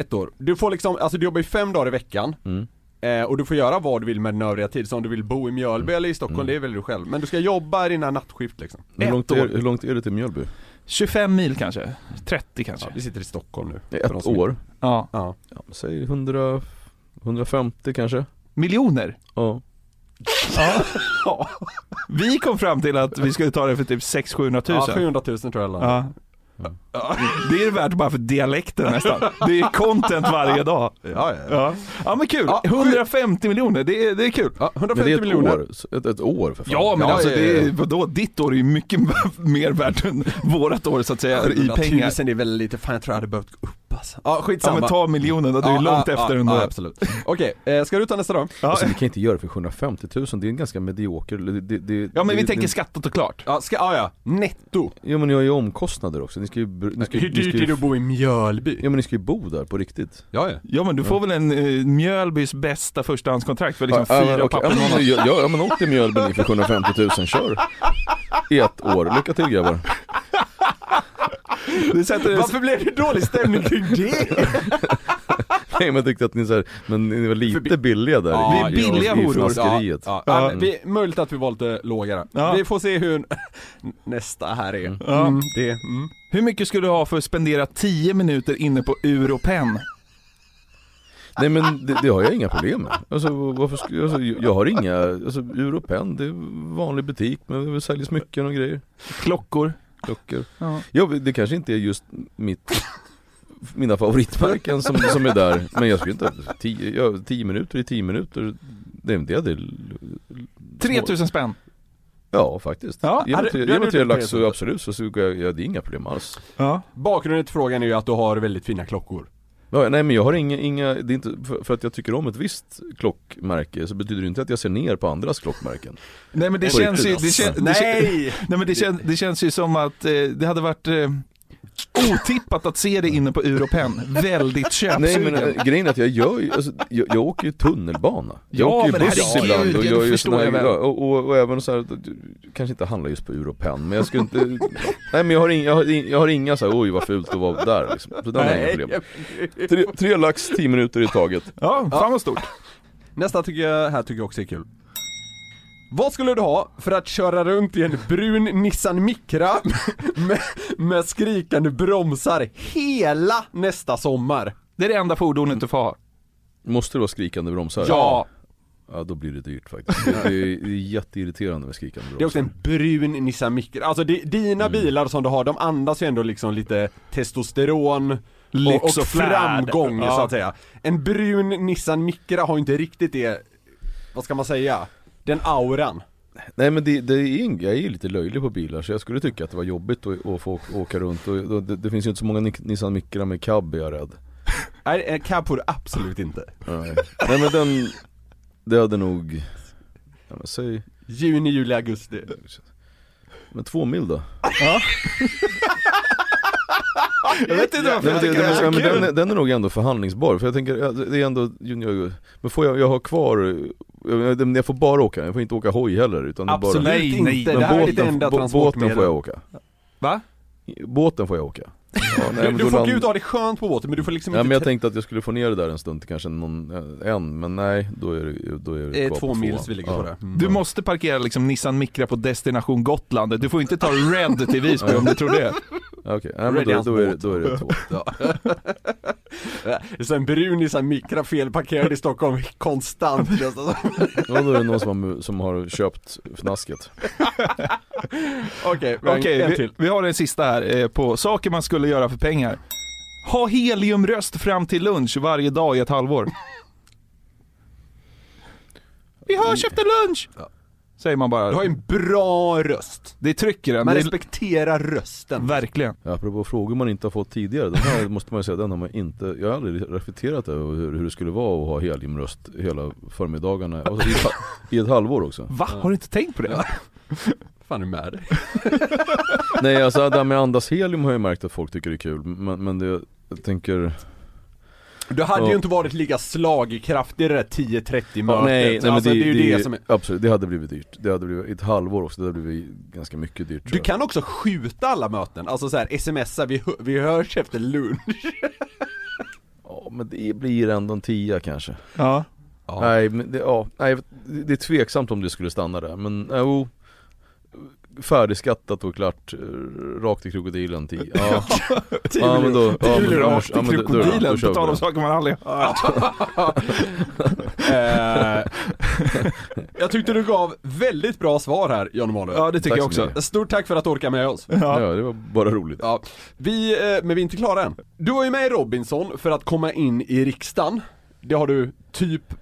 [SPEAKER 4] Ett år. Du får liksom, alltså du jobbar ju fem dagar i veckan
[SPEAKER 5] Mm.
[SPEAKER 4] Eh, och du får göra vad du vill med din övriga tid, så om du vill bo i Mjölby eller i Stockholm, det väljer du själv. Men du ska jobba i dina nattskift liksom.
[SPEAKER 5] Hur långt,
[SPEAKER 4] år.
[SPEAKER 5] är, hur långt är det till Mjölby?
[SPEAKER 6] 25 mil kanske, 30 kanske.
[SPEAKER 4] Ja, vi sitter i Stockholm nu.
[SPEAKER 5] Ett år?
[SPEAKER 6] Ja.
[SPEAKER 4] Ja.
[SPEAKER 5] Ja, säg 100, 150 kanske?
[SPEAKER 6] Miljoner.
[SPEAKER 5] Ja.
[SPEAKER 6] Ja. Vi kom fram till att vi skulle ta det för typ 600 000
[SPEAKER 4] Ja, 700 000 tror jag.
[SPEAKER 6] Ja. Det är värt bara för dialekten nästan. Det är content varje dag.
[SPEAKER 4] Ja, ja, ja.
[SPEAKER 6] Ja, ja men kul.
[SPEAKER 4] Ja, sju-
[SPEAKER 6] 150 miljoner, det är, det är kul.
[SPEAKER 4] ja
[SPEAKER 5] Men
[SPEAKER 4] 150
[SPEAKER 5] det är ett
[SPEAKER 4] miljoner.
[SPEAKER 5] år, ett, ett år för fan.
[SPEAKER 6] Ja men
[SPEAKER 4] Ja,
[SPEAKER 6] alltså
[SPEAKER 4] ja,
[SPEAKER 6] det
[SPEAKER 4] ja.
[SPEAKER 6] är, vadå, ditt år är ju mycket mer värt än vårat år så att säga i
[SPEAKER 4] 100
[SPEAKER 6] pengar.
[SPEAKER 4] 000 är väl lite, fan jag tror jag hade behövt gå upp alltså. Ja
[SPEAKER 6] Ja
[SPEAKER 4] skitsamma.
[SPEAKER 6] men ta miljonen då, du är
[SPEAKER 4] Ja,
[SPEAKER 6] långt
[SPEAKER 4] ja,
[SPEAKER 6] efter
[SPEAKER 4] ja,
[SPEAKER 6] ändå.
[SPEAKER 4] Ja absolut. Okej, eh, ska du ta nästa då?
[SPEAKER 6] Ja,
[SPEAKER 5] Alltså vi kan inte göra det för 750 000, det är en ganska medioker, det, det, det,
[SPEAKER 6] ja men vi
[SPEAKER 5] det,
[SPEAKER 6] tänker
[SPEAKER 5] det,
[SPEAKER 6] skattat och klart.
[SPEAKER 4] Ja, ska, ja, ja. netto.
[SPEAKER 5] Ja men ni har ju omkostnader också, ni ska ju, ni ska,
[SPEAKER 4] Hur
[SPEAKER 5] ni ska
[SPEAKER 4] dyrt
[SPEAKER 5] ju,
[SPEAKER 4] är det att bo i Mjölby?
[SPEAKER 5] Ja men ni ska ju bo där på riktigt
[SPEAKER 4] Ja, ja.
[SPEAKER 6] Ja men du får väl en eh, Mjölbys bästa förstahandskontrakt för liksom
[SPEAKER 5] ja,
[SPEAKER 6] fyra
[SPEAKER 5] men, okej, ja,
[SPEAKER 6] papper
[SPEAKER 5] men, ja, ja, ja men åk till Mjölby ni för 750 000, kör! I ett år, lycka till grabbar!
[SPEAKER 6] Du sätter
[SPEAKER 4] Varför blev det dålig stämning kring det?
[SPEAKER 5] Nej men jag tyckte att ni så här, men ni var lite billiga där
[SPEAKER 4] Ja,
[SPEAKER 5] i,
[SPEAKER 6] vi är billiga
[SPEAKER 5] i, i
[SPEAKER 6] horor.
[SPEAKER 5] fnaskeriet
[SPEAKER 4] Ja,
[SPEAKER 6] Ja.
[SPEAKER 4] ja. vi, möjligt att vi var lite lågare.
[SPEAKER 6] Ja.
[SPEAKER 4] Vi får se hur nästa här är.
[SPEAKER 6] Ja.
[SPEAKER 4] Mm, det, mm.
[SPEAKER 6] Hur mycket skulle du ha för att spendera 10 minuter inne på Europen?
[SPEAKER 5] Nej men det, det har jag inga problem med. Alltså varför skulle, alltså, jag har inga, alltså Europen, det är vanlig butik men det säljer smycken och grejer,
[SPEAKER 6] Klockor?
[SPEAKER 5] klockor.
[SPEAKER 6] Ja.
[SPEAKER 5] Ja, det kanske inte är just mitt, mina favoritmärken som, som är där, men jag skulle inte, tio, ja, tio minuter i tio minuter, det är det hade
[SPEAKER 6] 3000 spänn?
[SPEAKER 5] Ja faktiskt.
[SPEAKER 6] Ja,
[SPEAKER 5] ge
[SPEAKER 4] hade-
[SPEAKER 5] mig tre,
[SPEAKER 4] du
[SPEAKER 5] ge
[SPEAKER 4] hade
[SPEAKER 5] mig tre
[SPEAKER 4] gjort det
[SPEAKER 5] lax så absolut så skulle jag, ja, det är inga problem alls.
[SPEAKER 6] Ja.
[SPEAKER 4] Bakgrunden till frågan är ju att du har väldigt fina klockor.
[SPEAKER 5] Ja, nej men jag har inga, inga det är inte för, för att jag tycker om ett visst klockmärke så betyder det inte att jag ser ner på andras klockmärken.
[SPEAKER 6] Nej men det
[SPEAKER 5] På
[SPEAKER 6] känns ju,
[SPEAKER 5] riktigt,
[SPEAKER 6] det, kän, det, kän,
[SPEAKER 4] Nej!
[SPEAKER 6] nej, men det, kän, det känns ju som att eh, det hade varit eh, otippat att se det inne på Europen. Väldigt köpsugen.
[SPEAKER 5] Nej men äh, grejen är att jag gör ju, alltså, jag, jag åker ju tunnelbana. Jag
[SPEAKER 6] Ja,
[SPEAKER 5] åker ju
[SPEAKER 6] men
[SPEAKER 5] buss
[SPEAKER 6] herregud,
[SPEAKER 5] ibland och jag gör
[SPEAKER 6] förstår
[SPEAKER 5] såna här, och, och, och även så här, kanske inte handla just på Europen men jag skulle inte, nej men jag har, inga, jag har, in- jag har inga så här, oj vad fult att vara där liksom. Så där inga problem. Tre, tre lax, tio minuter i taget.
[SPEAKER 6] Ja, fan vad stort.
[SPEAKER 4] Nästa tycker jag, här tycker jag också är kul. Vad skulle du ha för att köra runt i en brun Nissan Micra med, med skrikande bromsar hela nästa sommar?
[SPEAKER 6] Det är det enda fordonet du får ha.
[SPEAKER 5] Måste det vara skrikande bromsar?
[SPEAKER 4] Ja.
[SPEAKER 5] Ja då blir det dyrt faktiskt. Det är, det är jätteirriterande med skrikande
[SPEAKER 4] Det är också
[SPEAKER 5] bromsar.
[SPEAKER 4] en brun Nissan Micra, alltså det, dina
[SPEAKER 5] Mm.
[SPEAKER 4] bilar som du har, de andas ju ändå liksom lite testosteron
[SPEAKER 6] Lyx
[SPEAKER 4] och, och framgång
[SPEAKER 6] Ja.
[SPEAKER 4] så att säga. En brun Nissan Micra har ju inte riktigt det, vad ska man säga, den auran.
[SPEAKER 5] Nej men det, det är, ing- jag är ju lite löjlig på bilar så jag skulle tycka att det var jobbigt att, att få åka- runt och, och det, det finns ju inte så många Ni- Nissan Micra med cab är jag rädd.
[SPEAKER 4] Nej, en cab får du absolut inte.
[SPEAKER 5] Nej, Nej men den, det hade nog, ja, men säg,
[SPEAKER 4] Juni, juli, augusti.
[SPEAKER 5] Men två mil då?
[SPEAKER 6] Jag vet inte varför
[SPEAKER 5] Nej,
[SPEAKER 6] jag
[SPEAKER 5] det,
[SPEAKER 6] tycker det är
[SPEAKER 5] men den, den är nog ändå förhandlingsbar, för jag tänker, det är ändå, jag, men får jag, jag ha kvar, jag, får bara åka, jag får inte åka hoj heller utan är bara
[SPEAKER 4] Absolut
[SPEAKER 6] Nej,
[SPEAKER 4] inte,
[SPEAKER 6] nej.
[SPEAKER 4] det
[SPEAKER 5] Men
[SPEAKER 4] här är ditt
[SPEAKER 5] båten,
[SPEAKER 4] enda transportmedel.
[SPEAKER 5] båten får jag åka
[SPEAKER 6] Va?
[SPEAKER 5] Båten får jag åka ja, nej,
[SPEAKER 4] Du,
[SPEAKER 5] men
[SPEAKER 4] du
[SPEAKER 5] då
[SPEAKER 4] får
[SPEAKER 5] land-
[SPEAKER 4] gå ut och ha det skönt på båten men du får liksom
[SPEAKER 5] Ja,
[SPEAKER 4] inte
[SPEAKER 5] men jag tänkte att jag skulle få ner det där en stund kanske någon, en, men nej då är det, då är det kvar
[SPEAKER 4] två mils vi ligger på det. Mm.
[SPEAKER 6] Du måste parkera liksom Nissan Micra på destination Gotland. Du får inte ta Red till Visby om du tror det.
[SPEAKER 5] Ja, Okej, nej, men
[SPEAKER 4] Ready
[SPEAKER 5] då, då, är då är det två
[SPEAKER 4] Ja. Det är så en brun i sån mikra felparkerad i Stockholm konstant.
[SPEAKER 5] Ja, då är det någon som har, som har köpt fnasket
[SPEAKER 4] Okej, vi har en- en
[SPEAKER 6] vi,
[SPEAKER 4] till.
[SPEAKER 6] vi har en sista här eh, på saker man skulle göra för pengar. Ha heliumröst fram till lunch varje dag i ett halvår. Vi hörs efter lunch!
[SPEAKER 4] Ja.
[SPEAKER 6] Säger man bara.
[SPEAKER 4] Du har ju en bra röst.
[SPEAKER 6] Det trycker den.
[SPEAKER 4] Man
[SPEAKER 6] Det
[SPEAKER 4] respekterar rösten.
[SPEAKER 6] verkligen.
[SPEAKER 5] Ja, Apropå frågor man inte har fått tidigare, den här måste man ju säga, den har man inte, jag har aldrig reflekterat över hur, hur det skulle vara att ha heliumröst hela förmiddagarna, alltså, i, i ett halvår också
[SPEAKER 6] Va? Har du inte tänkt på det?
[SPEAKER 4] fan är med dig?
[SPEAKER 5] Nej alltså det här med andas helium har jag märkt att folk tycker är kul, men, men det, jag tänker
[SPEAKER 4] Du hade
[SPEAKER 5] Ja.
[SPEAKER 4] ju inte varit lika slagkraftig i det där 10-30 mötet.
[SPEAKER 5] Ja, nej, nej men
[SPEAKER 4] alltså,
[SPEAKER 5] det,
[SPEAKER 4] det, är ju det, som är...
[SPEAKER 5] Absolut, det hade blivit dyrt. Det hade blivit ett halvår också, det hade blivit ganska mycket dyrt
[SPEAKER 4] Du kan också skjuta alla möten, alltså så här smsa, vi, vi hörs efter lunch.
[SPEAKER 5] Ja men det blir ändå en tia kanske.
[SPEAKER 6] Ja.
[SPEAKER 4] Ja.
[SPEAKER 5] Nej, men det, ja, nej, det det är tveksamt om det skulle stanna där, men jo Färdigskattat och klart, eh, rakt i krokodilen 10 ja. ja men då, ja, men, då-
[SPEAKER 6] rakt
[SPEAKER 5] ja,
[SPEAKER 6] i
[SPEAKER 5] men då- då- då
[SPEAKER 6] krokodilen,
[SPEAKER 5] kör
[SPEAKER 6] på
[SPEAKER 5] vi
[SPEAKER 6] tal om saker man aldrig
[SPEAKER 4] Eh, jag tyckte du gav väldigt bra svar här, Jan Emanuel.
[SPEAKER 6] Ja det tycker
[SPEAKER 5] Tack
[SPEAKER 6] jag
[SPEAKER 5] så
[SPEAKER 6] också.
[SPEAKER 4] Stort tack för att du orkar med oss.
[SPEAKER 5] Ja det var bara roligt
[SPEAKER 4] Ja, vi, eh, men vi är inte klara än. Du var ju med i Robinson för att komma in i riksdagen. Det har du typ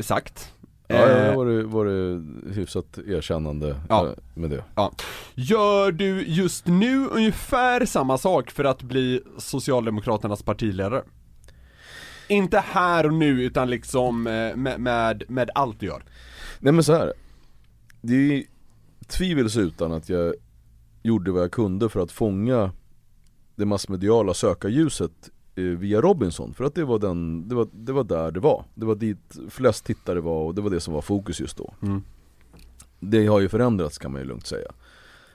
[SPEAKER 4] sagt.
[SPEAKER 5] Ja, ja,
[SPEAKER 4] Eh,
[SPEAKER 5] det var det, var det hyfsat erkännande
[SPEAKER 4] Ja.
[SPEAKER 5] eh, med det
[SPEAKER 4] Gör du just nu ungefär samma sak för att bli Socialdemokraternas partiledare? Inte här och nu utan liksom eh, med, med, med allt du gör.
[SPEAKER 5] Nej men så här. Det är tvivelsutan att jag gjorde vad jag kunde för att fånga det massmediala sökarljuset via Robinson. För att det var, den, det, var, det var där det var. Det var dit flest tittare var och det var det som var fokus just då.
[SPEAKER 4] Mm.
[SPEAKER 5] Det har ju förändrats kan man ju lugnt säga.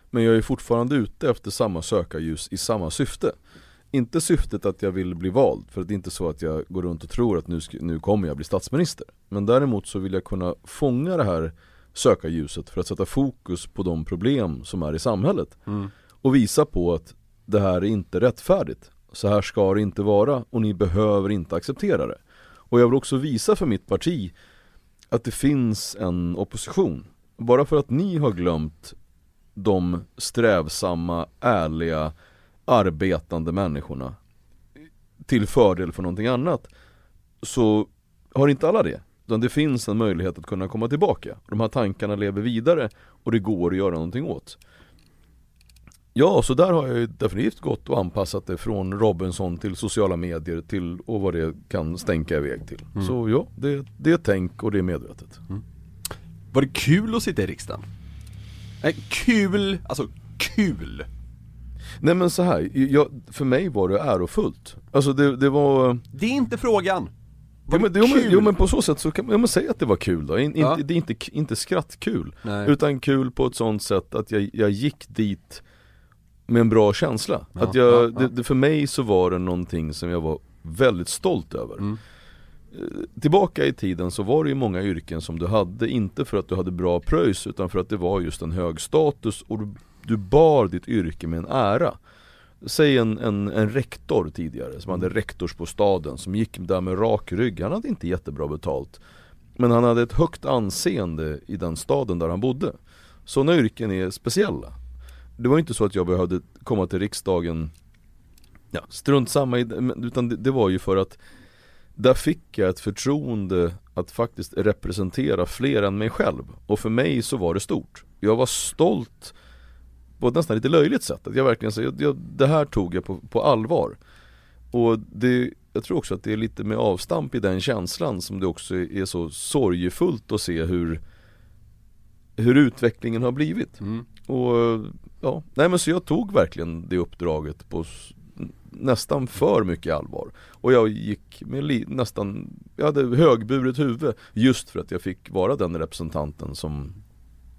[SPEAKER 5] Men jag är fortfarande ute efter samma sökarljus i samma syfte. Inte syftet att jag vill bli vald, för det är inte så att jag går runt och tror att nu, nu kommer jag bli statsminister. Men däremot så vill jag kunna fånga det här sökarljuset för att sätta fokus på de problem som är i samhället.
[SPEAKER 4] Mm.
[SPEAKER 5] Och visa på att det här är inte rättfärdigt. Så här ska det inte vara och ni behöver inte acceptera det. Och jag vill också visa för mitt parti att det finns en opposition. Bara för att ni har glömt de strävsamma, ärliga, arbetande människorna till fördel för någonting annat så har inte alla det. Utan det finns en möjlighet att kunna komma tillbaka. De här tankarna lever vidare och det går att göra någonting åt. Ja, så där har jag ju definitivt gått och anpassat det från Robinson till sociala medier till och vad det kan stänka iväg till. Så ja, det, det är tänk och det är medvetet.
[SPEAKER 4] Var det kul att sitta i riksdagen? Nej, kul, alltså kul.
[SPEAKER 5] Nej men så här, jag, för mig var det ärofullt. Alltså det, det var
[SPEAKER 4] Det är inte frågan.
[SPEAKER 5] Jo men, jo, men, jo men på så sätt så kan man, ja, säga att det var kul då, In,
[SPEAKER 4] Ja.
[SPEAKER 5] inte, det är inte, inte skrattkul
[SPEAKER 4] Nej.
[SPEAKER 5] Utan kul på ett sånt sätt att jag, jag gick dit med en bra känsla.
[SPEAKER 4] Ja,
[SPEAKER 5] Att jag,
[SPEAKER 4] ja, ja.
[SPEAKER 5] Det, det, för mig så var det någonting som jag var väldigt stolt över.
[SPEAKER 4] Mm.
[SPEAKER 5] Eh, Tillbaka i tiden så var det ju många yrken som du hade, inte för att du hade bra pröjs utan för att det var just en hög status och du, du bar ditt yrke med en ära. Säg en, en, en rektor tidigare som hade rektorsbostaden som gick där med rak rygg, han hade inte jättebra betalt Men han hade ett högt anseende i den staden där han bodde. Sådana yrken är speciella det var inte så att jag behövde komma till riksdagen Ja, strunt samma i det, utan det, det var ju för att Där fick jag ett förtroende att faktiskt representera fler än mig själv Och för mig så var det stort Jag var stolt på ett nästan lite löjligt sätt. Att jag verkligen säger, jag, det här tog jag på, på allvar. Och det, jag tror också att det är lite med avstamp i den känslan som det också är så sorgefullt att se hur, hur utvecklingen har blivit.
[SPEAKER 4] Mm.
[SPEAKER 5] Och ja, nej men så jag tog verkligen det uppdraget på nästan för mycket allvar. Och jag gick med nästan, jag hade högburet huvud just för att jag fick vara den representanten som,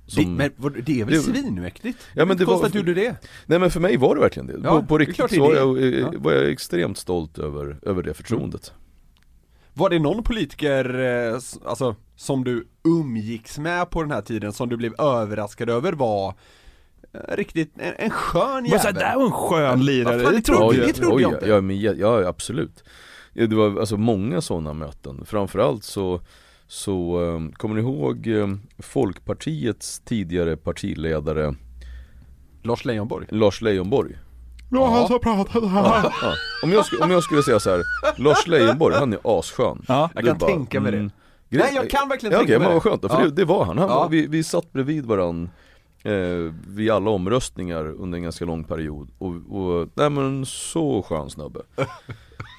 [SPEAKER 4] Det,
[SPEAKER 5] som
[SPEAKER 4] men vad- det är väl
[SPEAKER 5] det-
[SPEAKER 4] svinmäktigt?
[SPEAKER 5] Ja, men det var-
[SPEAKER 4] att du gjorde det
[SPEAKER 5] Nej men för mig var det verkligen det.
[SPEAKER 4] Ja,
[SPEAKER 5] på, på
[SPEAKER 4] det
[SPEAKER 5] riktigt
[SPEAKER 4] det
[SPEAKER 5] så var
[SPEAKER 4] det.
[SPEAKER 5] jag, eh,
[SPEAKER 4] Ja.
[SPEAKER 5] var jag extremt stolt över, över det förtroendet.
[SPEAKER 4] Var det någon politiker, eh, alltså, som du umgicks med på den här tiden som du blev överraskad över var riktigt en, en skön
[SPEAKER 6] Bara så här,
[SPEAKER 4] jävel?
[SPEAKER 6] där var en skön lirare,
[SPEAKER 4] fan,
[SPEAKER 6] det
[SPEAKER 4] det
[SPEAKER 6] trodde jag
[SPEAKER 4] det
[SPEAKER 6] inte.
[SPEAKER 4] trodde jag inte.
[SPEAKER 5] Ja, men, ja, ja absolut. Ja, Det var alltså många sådana möten. Framförallt så, så um, kommer ni ihåg um, Folkpartiets tidigare partiledare
[SPEAKER 4] Lars Leijonborg
[SPEAKER 5] Lars Leijonborg?
[SPEAKER 6] Ja, han som pratade här.
[SPEAKER 5] Ja. Om, jag, om jag skulle säga så här, Lars Leijonborg, han är asskön.
[SPEAKER 6] Ja.
[SPEAKER 4] Jag kan tänka mig det.
[SPEAKER 5] gre-
[SPEAKER 4] Nej, jag kan verkligen
[SPEAKER 5] ja,
[SPEAKER 4] tänka
[SPEAKER 5] okej,
[SPEAKER 4] mig
[SPEAKER 5] men vad
[SPEAKER 4] det.
[SPEAKER 5] skönt då, för
[SPEAKER 4] Ja.
[SPEAKER 5] det, det var han. han
[SPEAKER 4] Ja.
[SPEAKER 5] var, vi, vi satt bredvid varann eh, vid alla omröstningar under en ganska lång period. Och, och nej men så skön snubbe.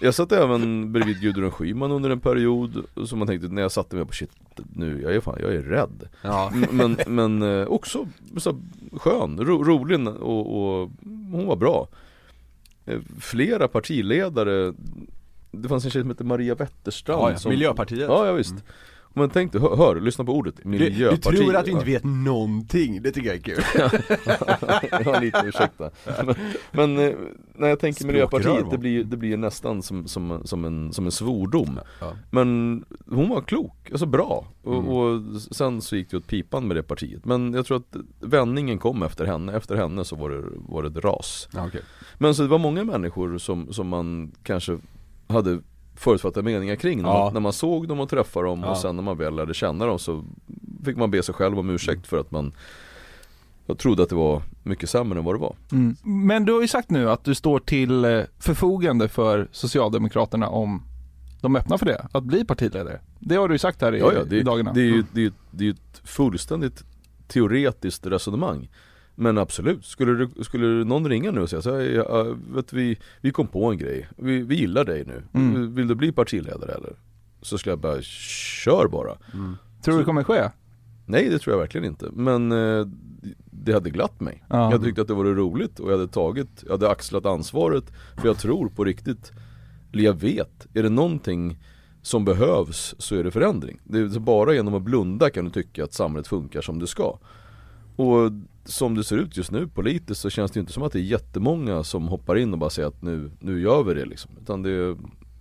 [SPEAKER 5] Jag satt även bredvid Gudrun Schyman under en period som man tänkte när jag satte mig på shit nu, jag är fan, jag är rädd.
[SPEAKER 4] Ja.
[SPEAKER 5] Men, men eh, också så skön, ro, rolig och, och hon var bra. Eh, Flera partiledare Det fanns en tjej som hette Maria Wetterstrand
[SPEAKER 4] Ja, ja,
[SPEAKER 5] som,
[SPEAKER 4] Miljöpartiet.
[SPEAKER 5] Ja, ja visst Men tänk dig, hör, hör, lyssna på ordet,
[SPEAKER 4] Du, du
[SPEAKER 5] Miljöpartiet
[SPEAKER 4] tror att du inte vet någonting, det tycker jag är kul.
[SPEAKER 5] Ja lite, ursäkta. Men, men eh, när jag tänker Miljöpartiet, det blir, det blir nästan som, som, som, en, som en svordom.
[SPEAKER 4] Ja.
[SPEAKER 5] Men hon var klok, alltså bra. Och,
[SPEAKER 4] Mm.
[SPEAKER 5] och sen så gick det åt pipan med det partiet. Men jag tror att vändningen kom efter henne, efter henne så var det, var det ett ras.
[SPEAKER 4] Ja, okej.
[SPEAKER 5] Men så det var många människor som, som man kanske hade förutfattade meningar kring
[SPEAKER 4] Ja.
[SPEAKER 5] när man såg dem och träffade dem
[SPEAKER 4] Ja.
[SPEAKER 5] och sen när man väl lärde känna dem så fick man be sig själv om ursäkt för att man jag trodde att det var mycket sämre än vad det var.
[SPEAKER 6] Mm. Men du har ju sagt nu att du står till eh, förfogande för Socialdemokraterna om de öppnar för det, att bli partiledare. Det har du ju sagt här i,
[SPEAKER 5] Ja, ja, det,
[SPEAKER 6] i dagarna.
[SPEAKER 5] det är ju
[SPEAKER 6] Mm.
[SPEAKER 5] det är, ju- det är ju ett fullständigt teoretiskt resonemang. Men absolut, skulle, du, skulle någon ringa nu och säga så här, ja, vet, vi, vi kom på en grej, vi, vi gillar dig nu,
[SPEAKER 6] Mm.
[SPEAKER 5] vill du bli partiledare eller? Så skulle jag bara, kör bara.
[SPEAKER 6] Tror du det kommer ske?
[SPEAKER 5] Nej det tror jag verkligen inte, men eh, det hade glatt mig.
[SPEAKER 6] Ja.
[SPEAKER 5] Jag tyckte att det var roligt och jag hade tagit, jag hade axlat ansvaret För jag tror på riktigt, eller jag vet, är det någonting som behövs så är det förändring. Det är bara genom att blunda kan du tycka att samhället funkar som det ska. Och som det ser ut just nu politiskt så känns det inte som att det är jättemånga som hoppar in och bara säger att nu, nu gör vi det liksom. Utan det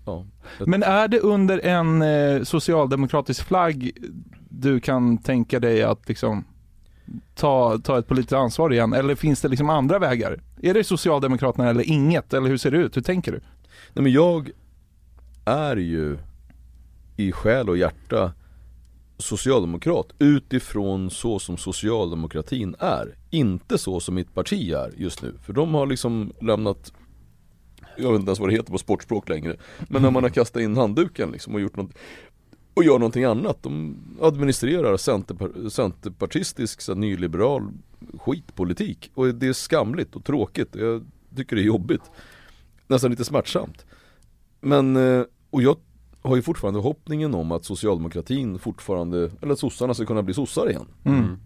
[SPEAKER 5] ja.
[SPEAKER 6] Men är det under en eh, socialdemokratisk flagg du kan tänka dig att liksom ta, ta ett politiskt ansvar igen? Eller finns det liksom andra vägar? Är det Socialdemokraterna eller inget? Eller hur ser det ut? Hur tänker du?
[SPEAKER 5] Nej men jag är ju i själ och hjärta socialdemokrat utifrån så som socialdemokratin är. Inte så som mitt parti är just nu. För de har liksom lämnat jag vet inte ens vad det heter på sportspråk längre. Men när man har kastat in handduken liksom och gjort något och gör någonting annat. De administrerar centerpar- centerpartistisk så här, nyliberal skitpolitik. Och det är skamligt och tråkigt. Jag tycker det är jobbigt. Nästan lite smärtsamt. Men, eh, och jag har ju fortfarande hoppningen om att socialdemokratin fortfarande, eller att sossarna ska kunna bli sossar igen.
[SPEAKER 6] Mm.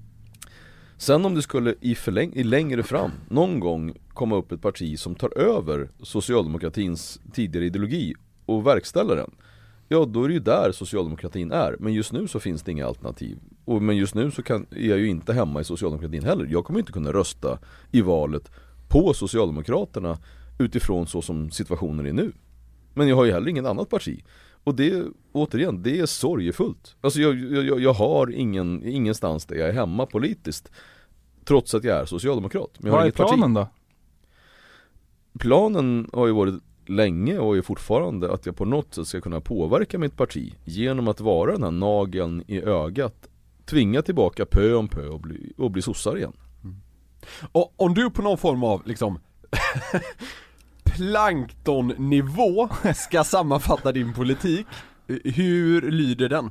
[SPEAKER 5] Sen om det skulle i, förläng- i längre fram, någon gång komma upp ett parti som tar över socialdemokratins tidigare ideologi och verkställer den. Ja då är det ju där socialdemokratin är, men just nu så finns det inga alternativ. Och, men just nu så kan, är jag ju inte hemma i socialdemokratin heller. Jag kommer inte kunna rösta i valet på Socialdemokraterna utifrån så som situationen är nu. Men jag har ju heller inget annat parti. Och det, återigen, det är sorgefullt. Alltså jag, jag, jag har ingen, ingenstans där jag är hemma politiskt. Trots att jag är socialdemokrat. Men jag har
[SPEAKER 6] Vad är
[SPEAKER 5] inget parti.
[SPEAKER 6] planen då?
[SPEAKER 5] Planen har ju varit länge och är fortfarande att jag på något sätt ska kunna påverka mitt parti genom att vara den här nageln i ögat Tvinga tillbaka pö om pö och bli, och bli sossar igen
[SPEAKER 4] Och om du på någon form av liksom planktonnivå ska sammanfatta din politik, hur lyder den?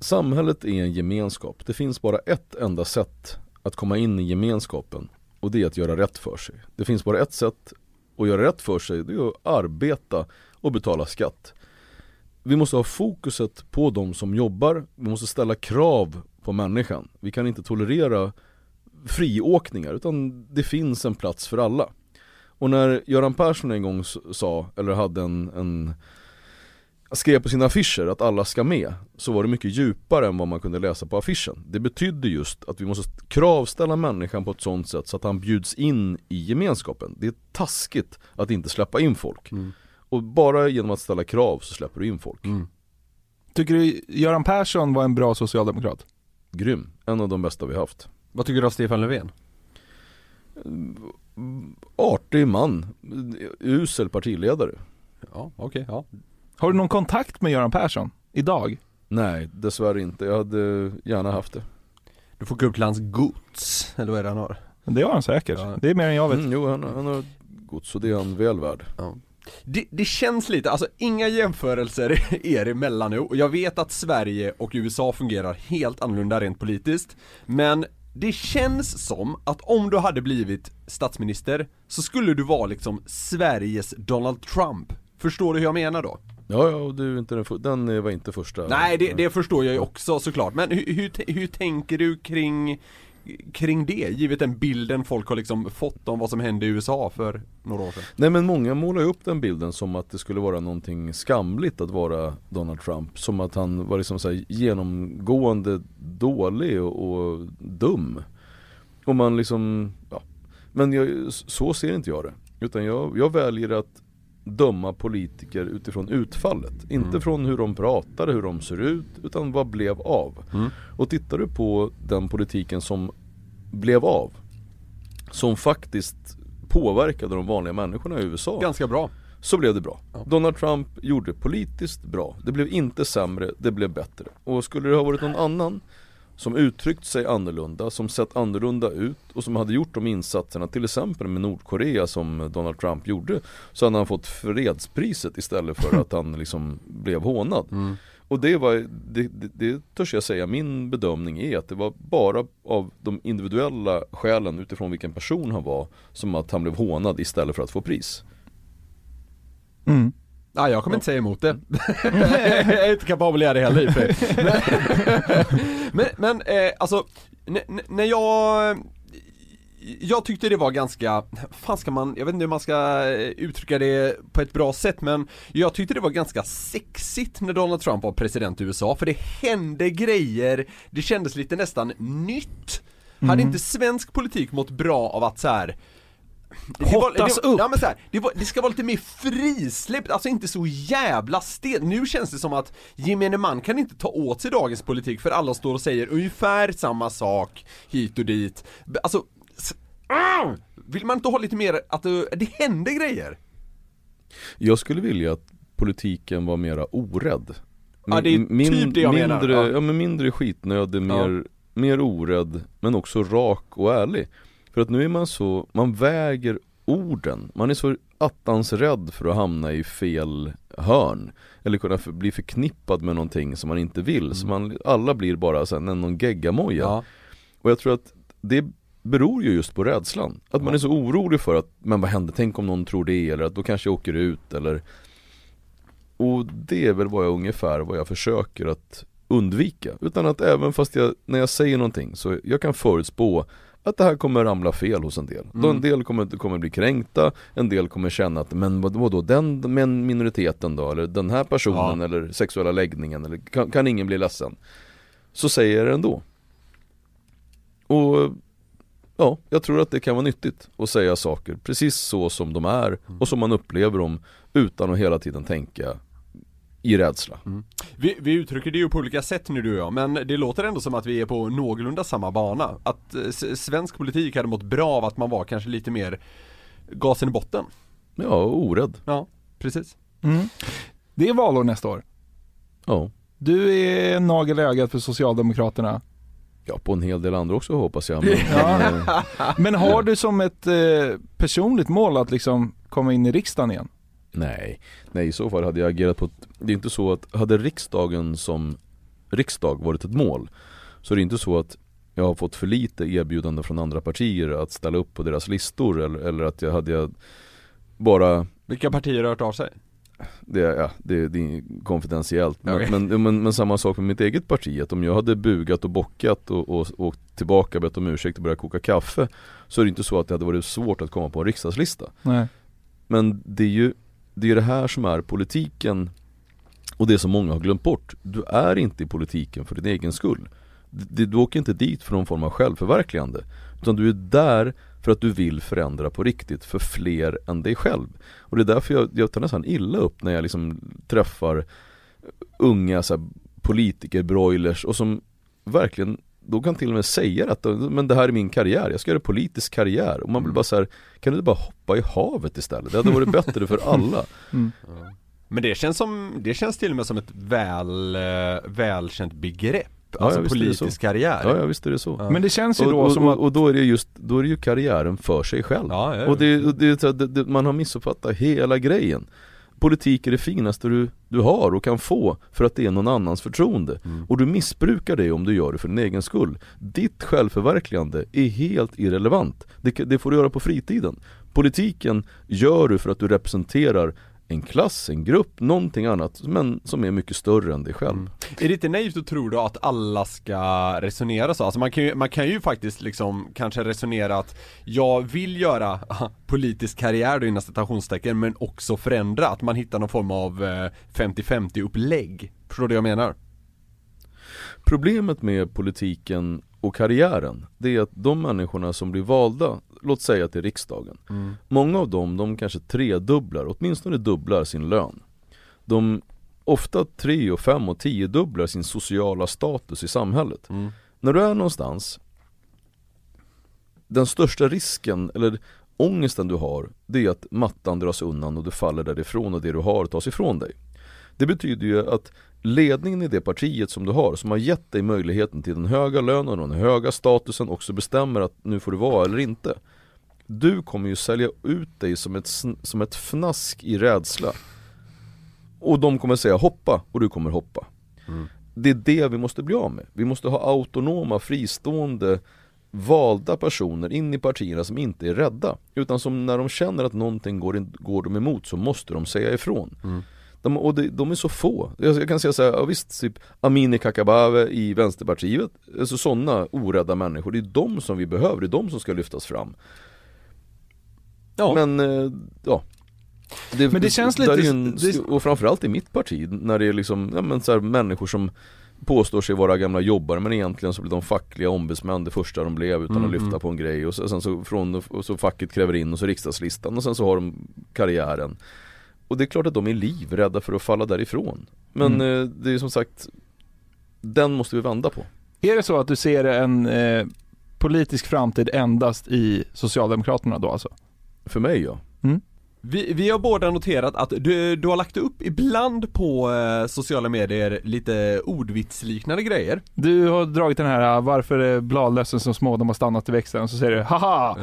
[SPEAKER 5] Samhället är en gemenskap. Det finns bara ett enda sätt att komma in i gemenskapen och det är att göra rätt för sig. Det finns bara ett sätt att göra rätt för sig, det är att arbeta och betala skatt. Vi måste ha fokuset på de som jobbar, vi måste ställa krav på människan. Vi kan inte tolerera friåkningar utan det finns en plats för alla. Och när Göran Persson en gång sa, eller hade en, en skrev på sina affischer att alla ska med så var det mycket djupare än vad man kunde läsa på affischen. Det betydde just att vi måste kravställa människan på ett sånt sätt så att han bjuds in i gemenskapen. Det är taskigt att inte släppa in folk. Och bara genom att ställa krav så släpper du in folk.
[SPEAKER 6] Tycker du Göran Persson var en bra socialdemokrat?
[SPEAKER 5] Grym, en av de bästa vi haft.
[SPEAKER 4] Vad tycker du av Stefan Löfven?
[SPEAKER 5] Artig man, usel partiledare.
[SPEAKER 4] Ja, okej, ja.
[SPEAKER 6] Har du någon kontakt med Göran Persson idag?
[SPEAKER 5] Nej, dessvärre inte. Jag hade gärna haft det.
[SPEAKER 4] Du får gå upp till hans gods, eller vad är det han har?
[SPEAKER 6] Det har han säkert.
[SPEAKER 4] Ja.
[SPEAKER 6] Det är mer än jag vet.
[SPEAKER 5] Mm, jo, han, han har gods och det är han väl värd.
[SPEAKER 4] Det, det känns lite, alltså inga jämförelser er emellan nu och jag vet att Sverige och USA fungerar helt annorlunda rent politiskt Men det känns som att om du hade blivit statsminister så skulle du vara liksom Sveriges Donald Trump Förstår du hur jag menar då?
[SPEAKER 5] Ja, ja, och du är inte den, den var inte första.
[SPEAKER 4] Nej det, det förstår jag ju också såklart, men hur, hur, hur tänker du kring Kring det, givet den bilden folk har liksom fått om vad som hände i USA för några år sedan?
[SPEAKER 5] Nej men många målar ju upp den bilden som att det skulle vara någonting skamligt att vara Donald Trump. Som att han var liksom så genomgående dålig och, och dum. Och man liksom, ja. Men jag, så ser inte jag det. Utan jag, jag väljer att döma politiker utifrån utfallet. Inte från hur de pratar, hur de ser ut, utan vad blev av. Och tittar du på den politiken som blev av, som faktiskt påverkade de vanliga människorna i USA
[SPEAKER 4] Ganska bra
[SPEAKER 5] så blev det bra. Donald Trump gjorde politiskt bra. Det blev inte sämre, det blev bättre. Och skulle det ha varit någon annan som uttryckt sig annorlunda, som sett annorlunda ut och som hade gjort de insatserna, till exempel med Nordkorea som Donald Trump gjorde, så hade han fått fredspriset istället för att han liksom blev hånad. Och det var, det, det, det törs jag säga, min bedömning är att det var bara av de individuella skälen utifrån vilken person han var som att han blev hånad istället för att få pris.
[SPEAKER 6] Mm.
[SPEAKER 4] Ja, jag kommer inte säga emot det. jag är inte kapabel att göra det heller i. Men, men, eh, alltså, när jag jag tyckte det var ganska, fan ska man, jag vet inte hur man ska eh, uttrycka det på ett bra sätt men jag tyckte det var ganska sexigt när Donald Trump var president i USA för det hände grejer, det kändes lite nästan nytt. Hade inte svensk politik mått bra av att så här
[SPEAKER 6] Hottas upp.
[SPEAKER 4] Ja men så här, det, var, det ska vara lite mer frisläppt, alltså inte så jävla stel. Nu känns det som att gemene man kan inte ta åt sig dagens politik för alla står och säger ungefär samma sak hit och dit. Alltså! Vill man inte ha lite mer att det, händer grejer?
[SPEAKER 5] Jag skulle vilja att politiken var mera orädd.
[SPEAKER 4] Ja, det är typ det jag
[SPEAKER 5] mindre,
[SPEAKER 4] menar, ja.
[SPEAKER 5] ja. men mindre skitnödig, mer, mer orädd Men också rak och ärlig. För att nu är man så, man väger orden. Man är så attans rädd för att hamna i fel hörn. Eller kunna för, bli förknippad med någonting som man inte vill. Så man, alla blir bara sen någon geggamoja.
[SPEAKER 4] Ja.
[SPEAKER 5] och jag tror att det beror ju just på rädslan. Att man är så orolig för att, men vad händer, tänk om någon tror det eller att då kanske jag åker ut eller Och det är väl vad jag ungefär vad jag försöker att undvika. Utan att även fast jag, när jag säger någonting så jag kan förutspå att det här kommer ramla fel hos en del. Då en del kommer, kommer bli kränkta, en del kommer känna att men vad, vadå, den men minoriteten då? Eller den här personen eller sexuella läggningen eller kan, kan ingen bli ledsen? Så säger jag det ändå. Och ja, jag tror att det kan vara nyttigt att säga saker precis så som de är och som man upplever dem utan att hela tiden tänka i rädsla.
[SPEAKER 4] Vi, vi uttrycker det ju på olika sätt nu du och jag, men det låter ändå som att vi är på någorlunda samma bana. Att eh, svensk politik hade mått bra av att man var kanske lite mer gasen i botten.
[SPEAKER 5] Ja, orädd.
[SPEAKER 4] Ja, precis.
[SPEAKER 6] Mm. Det är valår nästa år.
[SPEAKER 5] Ja.
[SPEAKER 6] Du är nagel i ögat för Socialdemokraterna.
[SPEAKER 5] Ja, på en hel del andra också hoppas jag. Men,
[SPEAKER 6] Ja.
[SPEAKER 5] men,
[SPEAKER 6] Men har du som ett eh, personligt mål att liksom komma in i riksdagen igen?
[SPEAKER 5] nej, nej i så fall hade jag agerat på ett, Det är inte så att, hade riksdagen som riksdag varit ett mål Så är det inte så att jag har fått för lite erbjudande från andra partier att ställa upp på deras listor eller, eller att jag hade jag bara
[SPEAKER 4] Vilka partier har hört av sig?
[SPEAKER 5] Det, ja, det, det är konfidentiellt men,
[SPEAKER 4] Okej.
[SPEAKER 5] men, men, men samma sak med mitt eget parti, att om jag hade bugat och bockat och, och, och åkt tillbaka, bett om ursäkt och börjat koka kaffe Så är det inte så att det hade varit svårt att komma på en riksdagslista
[SPEAKER 6] Nej.
[SPEAKER 5] Men det är ju det, är det här som är politiken och det som många har glömt bort. Du är inte i politiken för din egen skull. Du, du åker inte dit för någon form av självförverkligande. Utan du är där för att du vill förändra på riktigt för fler än dig själv. Och det är därför jag, jag tar nästan illa upp när jag liksom träffar unga så här, politiker, broilers och som verkligen då kan till och med säga att men det här är min karriär, jag ska göra politisk karriär. Och man blir bara så här, kan du inte bara hoppa i havet istället? Det hade varit bättre för alla.
[SPEAKER 4] Men det känns som, det känns till och med som ett väl, eh, välkänt begrepp Alltså
[SPEAKER 5] ja,
[SPEAKER 4] politisk
[SPEAKER 5] så.
[SPEAKER 4] karriär
[SPEAKER 5] Ja, ja visst är det så.
[SPEAKER 6] Men det känns ju
[SPEAKER 5] Och,
[SPEAKER 6] då
[SPEAKER 5] och,
[SPEAKER 6] som att
[SPEAKER 5] och, då är det just, då är det ju karriären för sig själv.
[SPEAKER 4] Ja, ja, ja.
[SPEAKER 5] Och, det, och det, det, det, man har missuppfattat hela grejen. Politik är det finaste du, du har och kan få för att det är någon annans förtroende.
[SPEAKER 4] Mm.
[SPEAKER 5] Och du missbrukar det om du gör det för din egen skull. Ditt självförverkligande är helt irrelevant. Det, det får du göra på fritiden. Politiken gör du för att du representerar en klass, en grupp, någonting annat men som är mycket större än dig själv.
[SPEAKER 4] Mm. Är det inte naivt att tro då att alla ska resonera så? Alltså man kan ju, man kan ju faktiskt liksom kanske resonera att jag vill göra politisk karriär då inom citationstecken men också förändra, att man hittar någon form av eh, 50-50 upplägg. Förstår du vad jag menar?
[SPEAKER 5] Problemet med politiken och karriären, det är att de människorna som blir valda, låt säga till riksdagen, många av dem, de kanske tredubblar, åtminstone dubblar sin lön. De ofta tre och fem och tio dubblar sin sociala status i samhället. När du är någonstans, den största risken, eller ångesten du har, det är att mattan dras undan och du faller därifrån och det du har tas ifrån dig. Det betyder ju att ledningen i det partiet som du har, som har gett dig möjligheten till den höga lönen och den höga statusen också bestämmer att nu får du vara eller inte. Du kommer ju sälja ut dig som ett, som ett fnask i rädsla. Och de kommer säga hoppa och du kommer hoppa. Det är det vi måste bli av med. Vi måste ha autonoma, fristående, valda personer in i partierna som inte är rädda. Utan som när de känner att någonting går, går dem emot så måste de säga ifrån. De, och de, de är så få. Jag, jag kan säga så här, ja, visst, typ Amini Kakabaveh i Vänsterpartiet, alltså sådana orädda människor, det är de som vi behöver, det är de som ska lyftas fram.
[SPEAKER 4] Ja.
[SPEAKER 5] Men, eh, ja.
[SPEAKER 6] Men det känns lite-
[SPEAKER 5] är en,
[SPEAKER 6] det-
[SPEAKER 5] Och framförallt i mitt parti, när det är liksom, ja men så här, människor som påstår sig vara gamla jobbare men egentligen så blir de fackliga ombudsmän det första de blev utan att lyfta på en grej och så- sen så från, och så facket kräver in och så riksdagslistan och sen så har de karriären. Och det är klart att de är livrädda för att falla därifrån. Men eh, det är som sagt, den måste vi vända på.
[SPEAKER 6] Är det så att du ser en eh, politisk framtid endast i Socialdemokraterna då alltså?
[SPEAKER 5] För mig ja.
[SPEAKER 4] Vi, vi har båda noterat att du, du har lagt upp ibland på eh, sociala medier lite ordvitsliknande grejer.
[SPEAKER 6] Du har dragit den här ah, varför är bladlössen så små, de har stannat i växten och så säger du haha!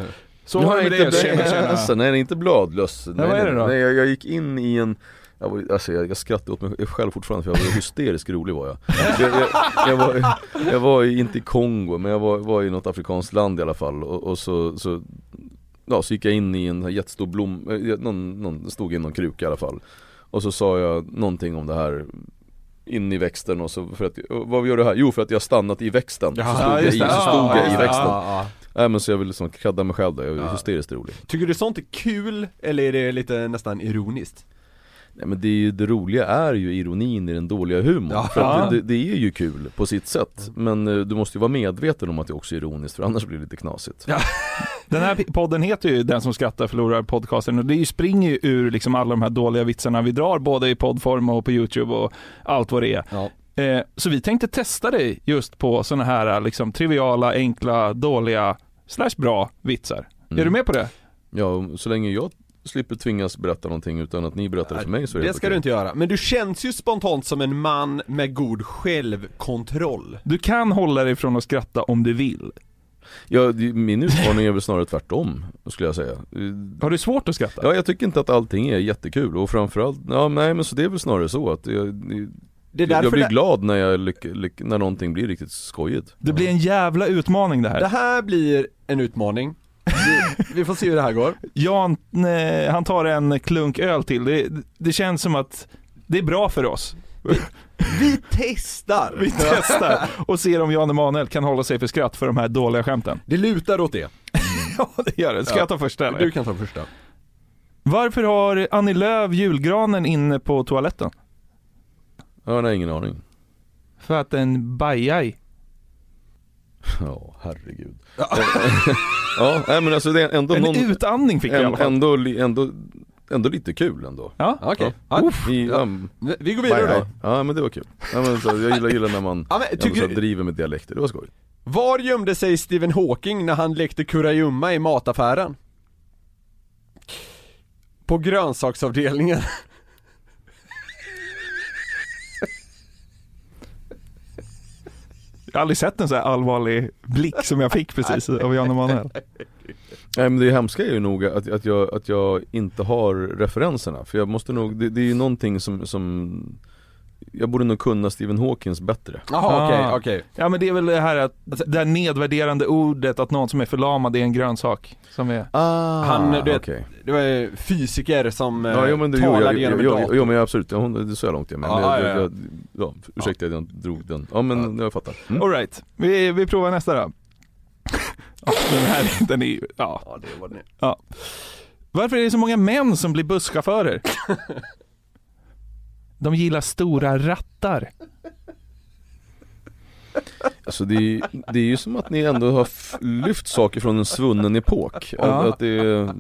[SPEAKER 6] Så det, tjena tjena.
[SPEAKER 5] Alltså, nej det är inte bladlöss. Nej,
[SPEAKER 6] vad är det då?
[SPEAKER 5] Nej, jag, jag gick in i en jag, var, alltså jag, jag skrattade åt mig själv fortfarande för jag var hysteriskt rolig var jag. Jag, jag, jag, var, jag var inte i Kongo men jag var, var i något afrikanskt land i alla fall och, och så, så Ja så gick jag in i en jättestor blom, eh, någon, någon, stod i någon kruka i alla fall Och så sa jag någonting om det här in i växten och så för att, vad gör du här? Jo för att jag stannat i växten. så stod, jag, i, så stod jag i växten. Nej men så jag vill liksom kladda mig själv då, jag är hysteriskt rolig
[SPEAKER 4] Tycker du sånt är kul eller är det lite nästan ironiskt?
[SPEAKER 5] Nej men det, är ju, det roliga är ju ironin i den dåliga humorn.
[SPEAKER 4] Ja.
[SPEAKER 5] För att det, det, är ju kul på sitt sätt. Men eh, du måste ju vara medveten om att det också är ironiskt för annars blir det lite knasigt.
[SPEAKER 6] Den här podden heter ju Den som skrattar förlorar podcasten och det springer ju ur liksom alla de här dåliga vitsarna vi drar både i poddform och på YouTube och allt vad det är.
[SPEAKER 4] Ja.
[SPEAKER 6] Eh, så vi tänkte testa dig just på sådana här liksom triviala, enkla, dåliga, slash bra vitsar.
[SPEAKER 5] Mm.
[SPEAKER 6] Är du med på det?
[SPEAKER 5] Ja, så länge jag slipper tvingas berätta någonting utan att ni berättar det för mig så är det
[SPEAKER 4] Det ska
[SPEAKER 5] okej.
[SPEAKER 4] du inte göra, men du känns ju spontant som en man med god självkontroll
[SPEAKER 6] Du kan hålla dig från att skratta om du vill.
[SPEAKER 5] Ja, det- min utmaning är väl snarare tvärtom, skulle jag säga.
[SPEAKER 6] Har du svårt att skratta?
[SPEAKER 5] Ja, jag tycker inte att allting är jättekul och framförallt, ja nej men så det är väl snarare så att jag,
[SPEAKER 4] Det är
[SPEAKER 5] jag
[SPEAKER 4] därför
[SPEAKER 5] blir
[SPEAKER 4] det,
[SPEAKER 5] glad när, jag lyck, lyck, när någonting blir riktigt skojigt.
[SPEAKER 6] Det blir en jävla utmaning det här.
[SPEAKER 4] det här blir en utmaning Vi, vi får se hur det här går.
[SPEAKER 6] Jan, eh, han tar en klunk öl till. Det, det känns som att det är bra för oss.
[SPEAKER 4] Vi testar!
[SPEAKER 6] Vi testar och ser om Jan Emanuel kan hålla sig för skratt för de här dåliga skämten.
[SPEAKER 4] Det lutar åt det.
[SPEAKER 6] Ja, det gör det. Ska
[SPEAKER 4] Ja.
[SPEAKER 6] jag ta första eller?
[SPEAKER 4] Du kan ta första.
[SPEAKER 6] Varför har Annie Lööf julgranen inne på toaletten?
[SPEAKER 5] Ja, nej, ingen aning.
[SPEAKER 6] För att den bajar
[SPEAKER 5] Ja, herregud. ja, nej men alltså det är ändå
[SPEAKER 6] En
[SPEAKER 5] någon,
[SPEAKER 6] utandning fick jag
[SPEAKER 5] en, ändå, ändå, ändå lite kul ändå.
[SPEAKER 6] Ja.
[SPEAKER 4] Okej.
[SPEAKER 5] Ja.
[SPEAKER 4] Ja.
[SPEAKER 5] Vi, um,
[SPEAKER 4] Vi går vidare då.
[SPEAKER 5] Ja men det var kul. Ja, men så, jag gillar, gillar när man
[SPEAKER 4] Ja, men, tycker
[SPEAKER 5] så driver med dialekter, det var skoj.
[SPEAKER 4] var gömde sig Stephen Hawking när han lekte kurragömma i mataffären? På grönsaksavdelningen.
[SPEAKER 6] Jag har aldrig sett en så här allvarlig blick som jag fick precis av Jan Emanuel.
[SPEAKER 5] Nej men det hemska är ju nog att, att, jag, att jag inte har referenserna, för jag måste nog, det, det är ju någonting som, som jag borde nog kunna Stephen Hawkins bättre
[SPEAKER 4] Jaha okej,
[SPEAKER 6] Ah.
[SPEAKER 4] okej.
[SPEAKER 6] Ja men det är väl det här att, det här nedvärderande ordet att någon som är förlamad är en grönsak. Som är,
[SPEAKER 5] ah,
[SPEAKER 4] Han, du vet,
[SPEAKER 5] okej.
[SPEAKER 4] Det var ju fysiker som eh,
[SPEAKER 5] Ja, jo, men jo,
[SPEAKER 4] talade
[SPEAKER 5] jag,
[SPEAKER 4] genom
[SPEAKER 5] jo, jo, jo men absolut, ja, hon, det är så långt jag men
[SPEAKER 4] Ja,
[SPEAKER 5] jag,
[SPEAKER 4] ja, ja.
[SPEAKER 5] jag, ja, ursäkta att jag drog den, ja men jag fattar mm.
[SPEAKER 6] all right. vi, vi provar nästa då. Ja, den här, den är ju, ja.
[SPEAKER 4] Ja, det var det.
[SPEAKER 6] ja. Varför är det så många män som blir busschaufförer? De gillar stora rattar.
[SPEAKER 5] Alltså det är, det är ju som att ni ändå har lyft saker från en svunnen epok
[SPEAKER 6] Ja.
[SPEAKER 5] att, att det är,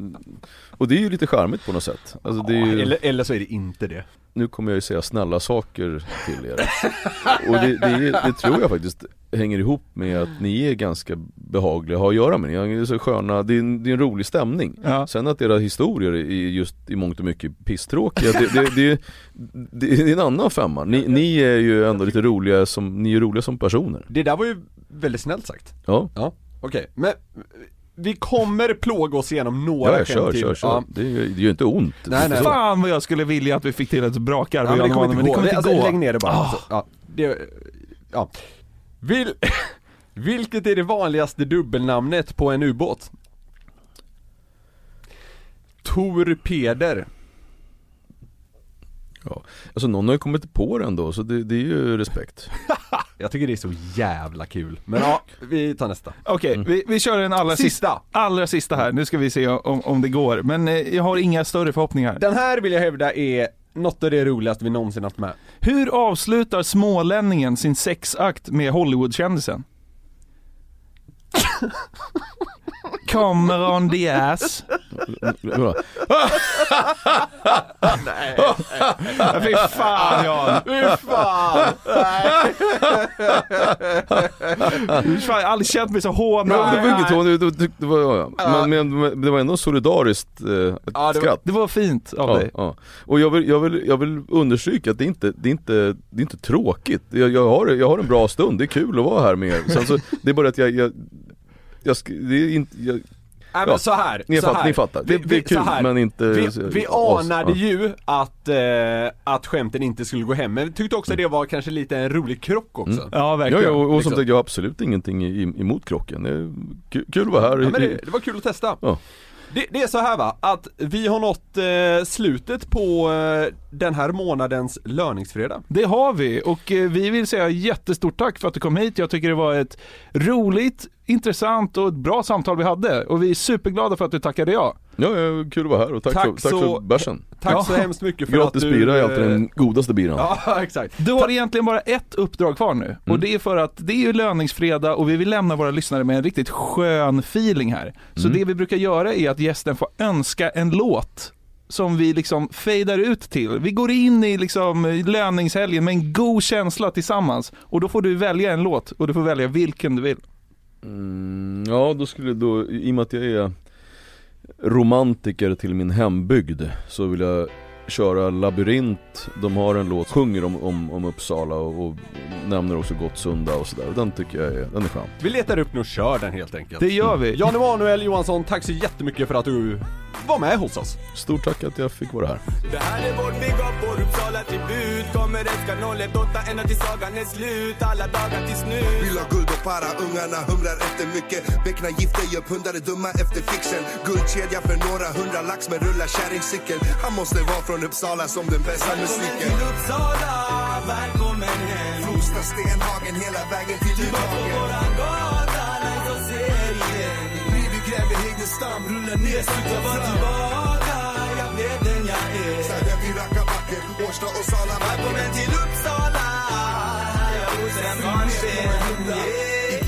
[SPEAKER 5] Och det är ju lite charmigt på något sätt alltså det är ju,
[SPEAKER 4] eller, eller så är det inte det.
[SPEAKER 5] Nu kommer jag ju säga snälla saker till er Och det, det, det tror jag faktiskt hänger ihop med att ni är ganska behagliga att ha att göra med, ni är så sköna, det är en, det är en rolig stämning
[SPEAKER 6] Ja.
[SPEAKER 5] Sen att era historier är just i mångt och mycket pisstråkiga, det, det, det, det, det är en annan femma. Ni, ni är ju ändå lite roliga som, ni är roliga som personer
[SPEAKER 4] Det där var ju väldigt snällt sagt.
[SPEAKER 5] Ja,
[SPEAKER 4] Ja, okej. Men vi kommer plåga oss igenom några
[SPEAKER 5] ja kör,
[SPEAKER 4] till.
[SPEAKER 5] kör, kör.
[SPEAKER 4] Ja.
[SPEAKER 5] Det, gör- det gör inte ont
[SPEAKER 4] Nej, nej.
[SPEAKER 6] Fan vad jag skulle vilja att vi fick till ett brakar
[SPEAKER 4] Ja, men det kommer inte gå.
[SPEAKER 6] kommer inte
[SPEAKER 4] alltså,
[SPEAKER 6] gå.
[SPEAKER 4] Lägg ner det bara.
[SPEAKER 6] Ah.
[SPEAKER 4] Alltså, ja, det, ja. Vil, vilket är det vanligaste dubbelnamnet på en ubåt? Torpeder.
[SPEAKER 5] Alltså någon har ju kommit på det ändå, så det, det är ju respekt
[SPEAKER 4] Jag tycker det är så jävla kul. Men ja, vi tar nästa.
[SPEAKER 6] Okej, vi, vi kör den allra sista.
[SPEAKER 4] Sista.
[SPEAKER 6] allra sista här. Nu ska vi se om, om det går. Men eh, jag har inga större förhoppningar.
[SPEAKER 4] Den här vill jag hävda är något av det roligaste vi någonsin haft med.
[SPEAKER 6] Hur avslutar smålänningen sin sexakt med Hollywoodkändisen? Kommer on the ass. Ja, Fy fan Jan.
[SPEAKER 4] Fy fan!
[SPEAKER 6] Jag har aldrig känt mig så
[SPEAKER 5] Men
[SPEAKER 6] hånad.
[SPEAKER 5] det var inget hån, det, det, det, var, ja, ja. Men, men det var ändå solidariskt eh,
[SPEAKER 4] Ja, det var-
[SPEAKER 5] skratt
[SPEAKER 6] Det var fint av
[SPEAKER 5] Ja,
[SPEAKER 6] dig.
[SPEAKER 5] ja. Och jag vill, jag, vill, jag vill understryka att det är inte, det är inte, det är inte tråkigt jag, jag, har, jag har en bra stund, det är kul att vara här med er Sen så, det är bara att jag, jag, jag, sk- det är inte, jag
[SPEAKER 4] Nej men
[SPEAKER 5] Ja,
[SPEAKER 4] så här,
[SPEAKER 5] ni,
[SPEAKER 4] så
[SPEAKER 5] fattar,
[SPEAKER 4] här.
[SPEAKER 5] ni fattar, det,
[SPEAKER 4] Vi-
[SPEAKER 5] det är kul
[SPEAKER 4] här.
[SPEAKER 5] men inte
[SPEAKER 4] Vi, vi
[SPEAKER 5] oss.
[SPEAKER 4] anade
[SPEAKER 5] Ja.
[SPEAKER 4] ju att, eh, att skämten inte skulle gå hem, men vi tyckte också det var kanske lite en rolig krock också.
[SPEAKER 5] Mm.
[SPEAKER 6] Ja,
[SPEAKER 5] Ja,
[SPEAKER 6] verkligen.
[SPEAKER 5] ja, och, och som
[SPEAKER 4] liksom.
[SPEAKER 5] sagt jag har absolut ingenting i- emot krocken, det är kul, att vara här
[SPEAKER 4] Ja, men det, det var kul att testa.
[SPEAKER 5] Ja.
[SPEAKER 4] Det, det är så här va, att vi har nått eh, slutet på eh, den här månadens löningsfredag.
[SPEAKER 6] Det har vi och eh, vi vill säga jättestort tack för att du kom hit. Jag tycker det var ett roligt, intressant och ett bra samtal vi hade och vi är superglada för att du tackade ja.
[SPEAKER 5] Ja, ja, kul att vara här och tack,
[SPEAKER 4] Tack
[SPEAKER 5] för, tack
[SPEAKER 4] så-
[SPEAKER 5] för bärsen
[SPEAKER 4] Tack
[SPEAKER 6] Ja.
[SPEAKER 4] så hemskt mycket för
[SPEAKER 5] Gratis
[SPEAKER 4] att du...
[SPEAKER 5] bira är alltid
[SPEAKER 4] eh,
[SPEAKER 5] den godaste biran
[SPEAKER 4] Ja, exakt.
[SPEAKER 6] Du har egentligen bara ett uppdrag kvar nu och
[SPEAKER 5] Mm.
[SPEAKER 6] det är för att det är ju löningsfredag och vi vill lämna våra lyssnare med en riktigt skön feeling här. Så
[SPEAKER 5] Mm.
[SPEAKER 6] det vi brukar göra är att gästen får önska en låt som vi liksom fejdar ut till. Vi går in i liksom löningshelgen med en god känsla tillsammans och då får du välja en låt och du får välja vilken du vill.
[SPEAKER 5] Mm, ja, då skulle då, i och med att jag är romantiker till min hembygd så vill jag köra Labyrint, de har en låt, sjunger om, om, om Uppsala och, och nämner också Gottsunda och sådär, den tycker jag är, den är skön.
[SPEAKER 4] Vi letar upp nu och kör den helt enkelt.
[SPEAKER 6] Det gör vi.
[SPEAKER 4] Jan Emanuel Johansson, tack så jättemycket för att du var med hos oss.
[SPEAKER 5] Stort tack att jag fick vara här.
[SPEAKER 7] Det här är vårt big up, vår Uppsala tribut. Kommer älska 018 ända till sagan är slut. Alla dagar tills nu.
[SPEAKER 8] Vill ha guld och para, ungarna humrar efter mycket. Becknar gifter, gör pundare dumma efter fixen Guldkedja för några hundra lax med rullar kärringcykel Han måste vara från Uppsala som den bästa musiken.
[SPEAKER 7] Till Uppsala, välkommen hem.
[SPEAKER 8] Frosta Stenhagen hela vägen till
[SPEAKER 7] Du var på våran gata, se dig igen
[SPEAKER 8] Vi gräver Hägglestam, rullar ner
[SPEAKER 7] Jag var tillbaka, jag blev den jag är.
[SPEAKER 8] Där vi rackar Årsta och Sala
[SPEAKER 7] Välkommen till Uppsala, jag bor sen barnsben
[SPEAKER 9] Ett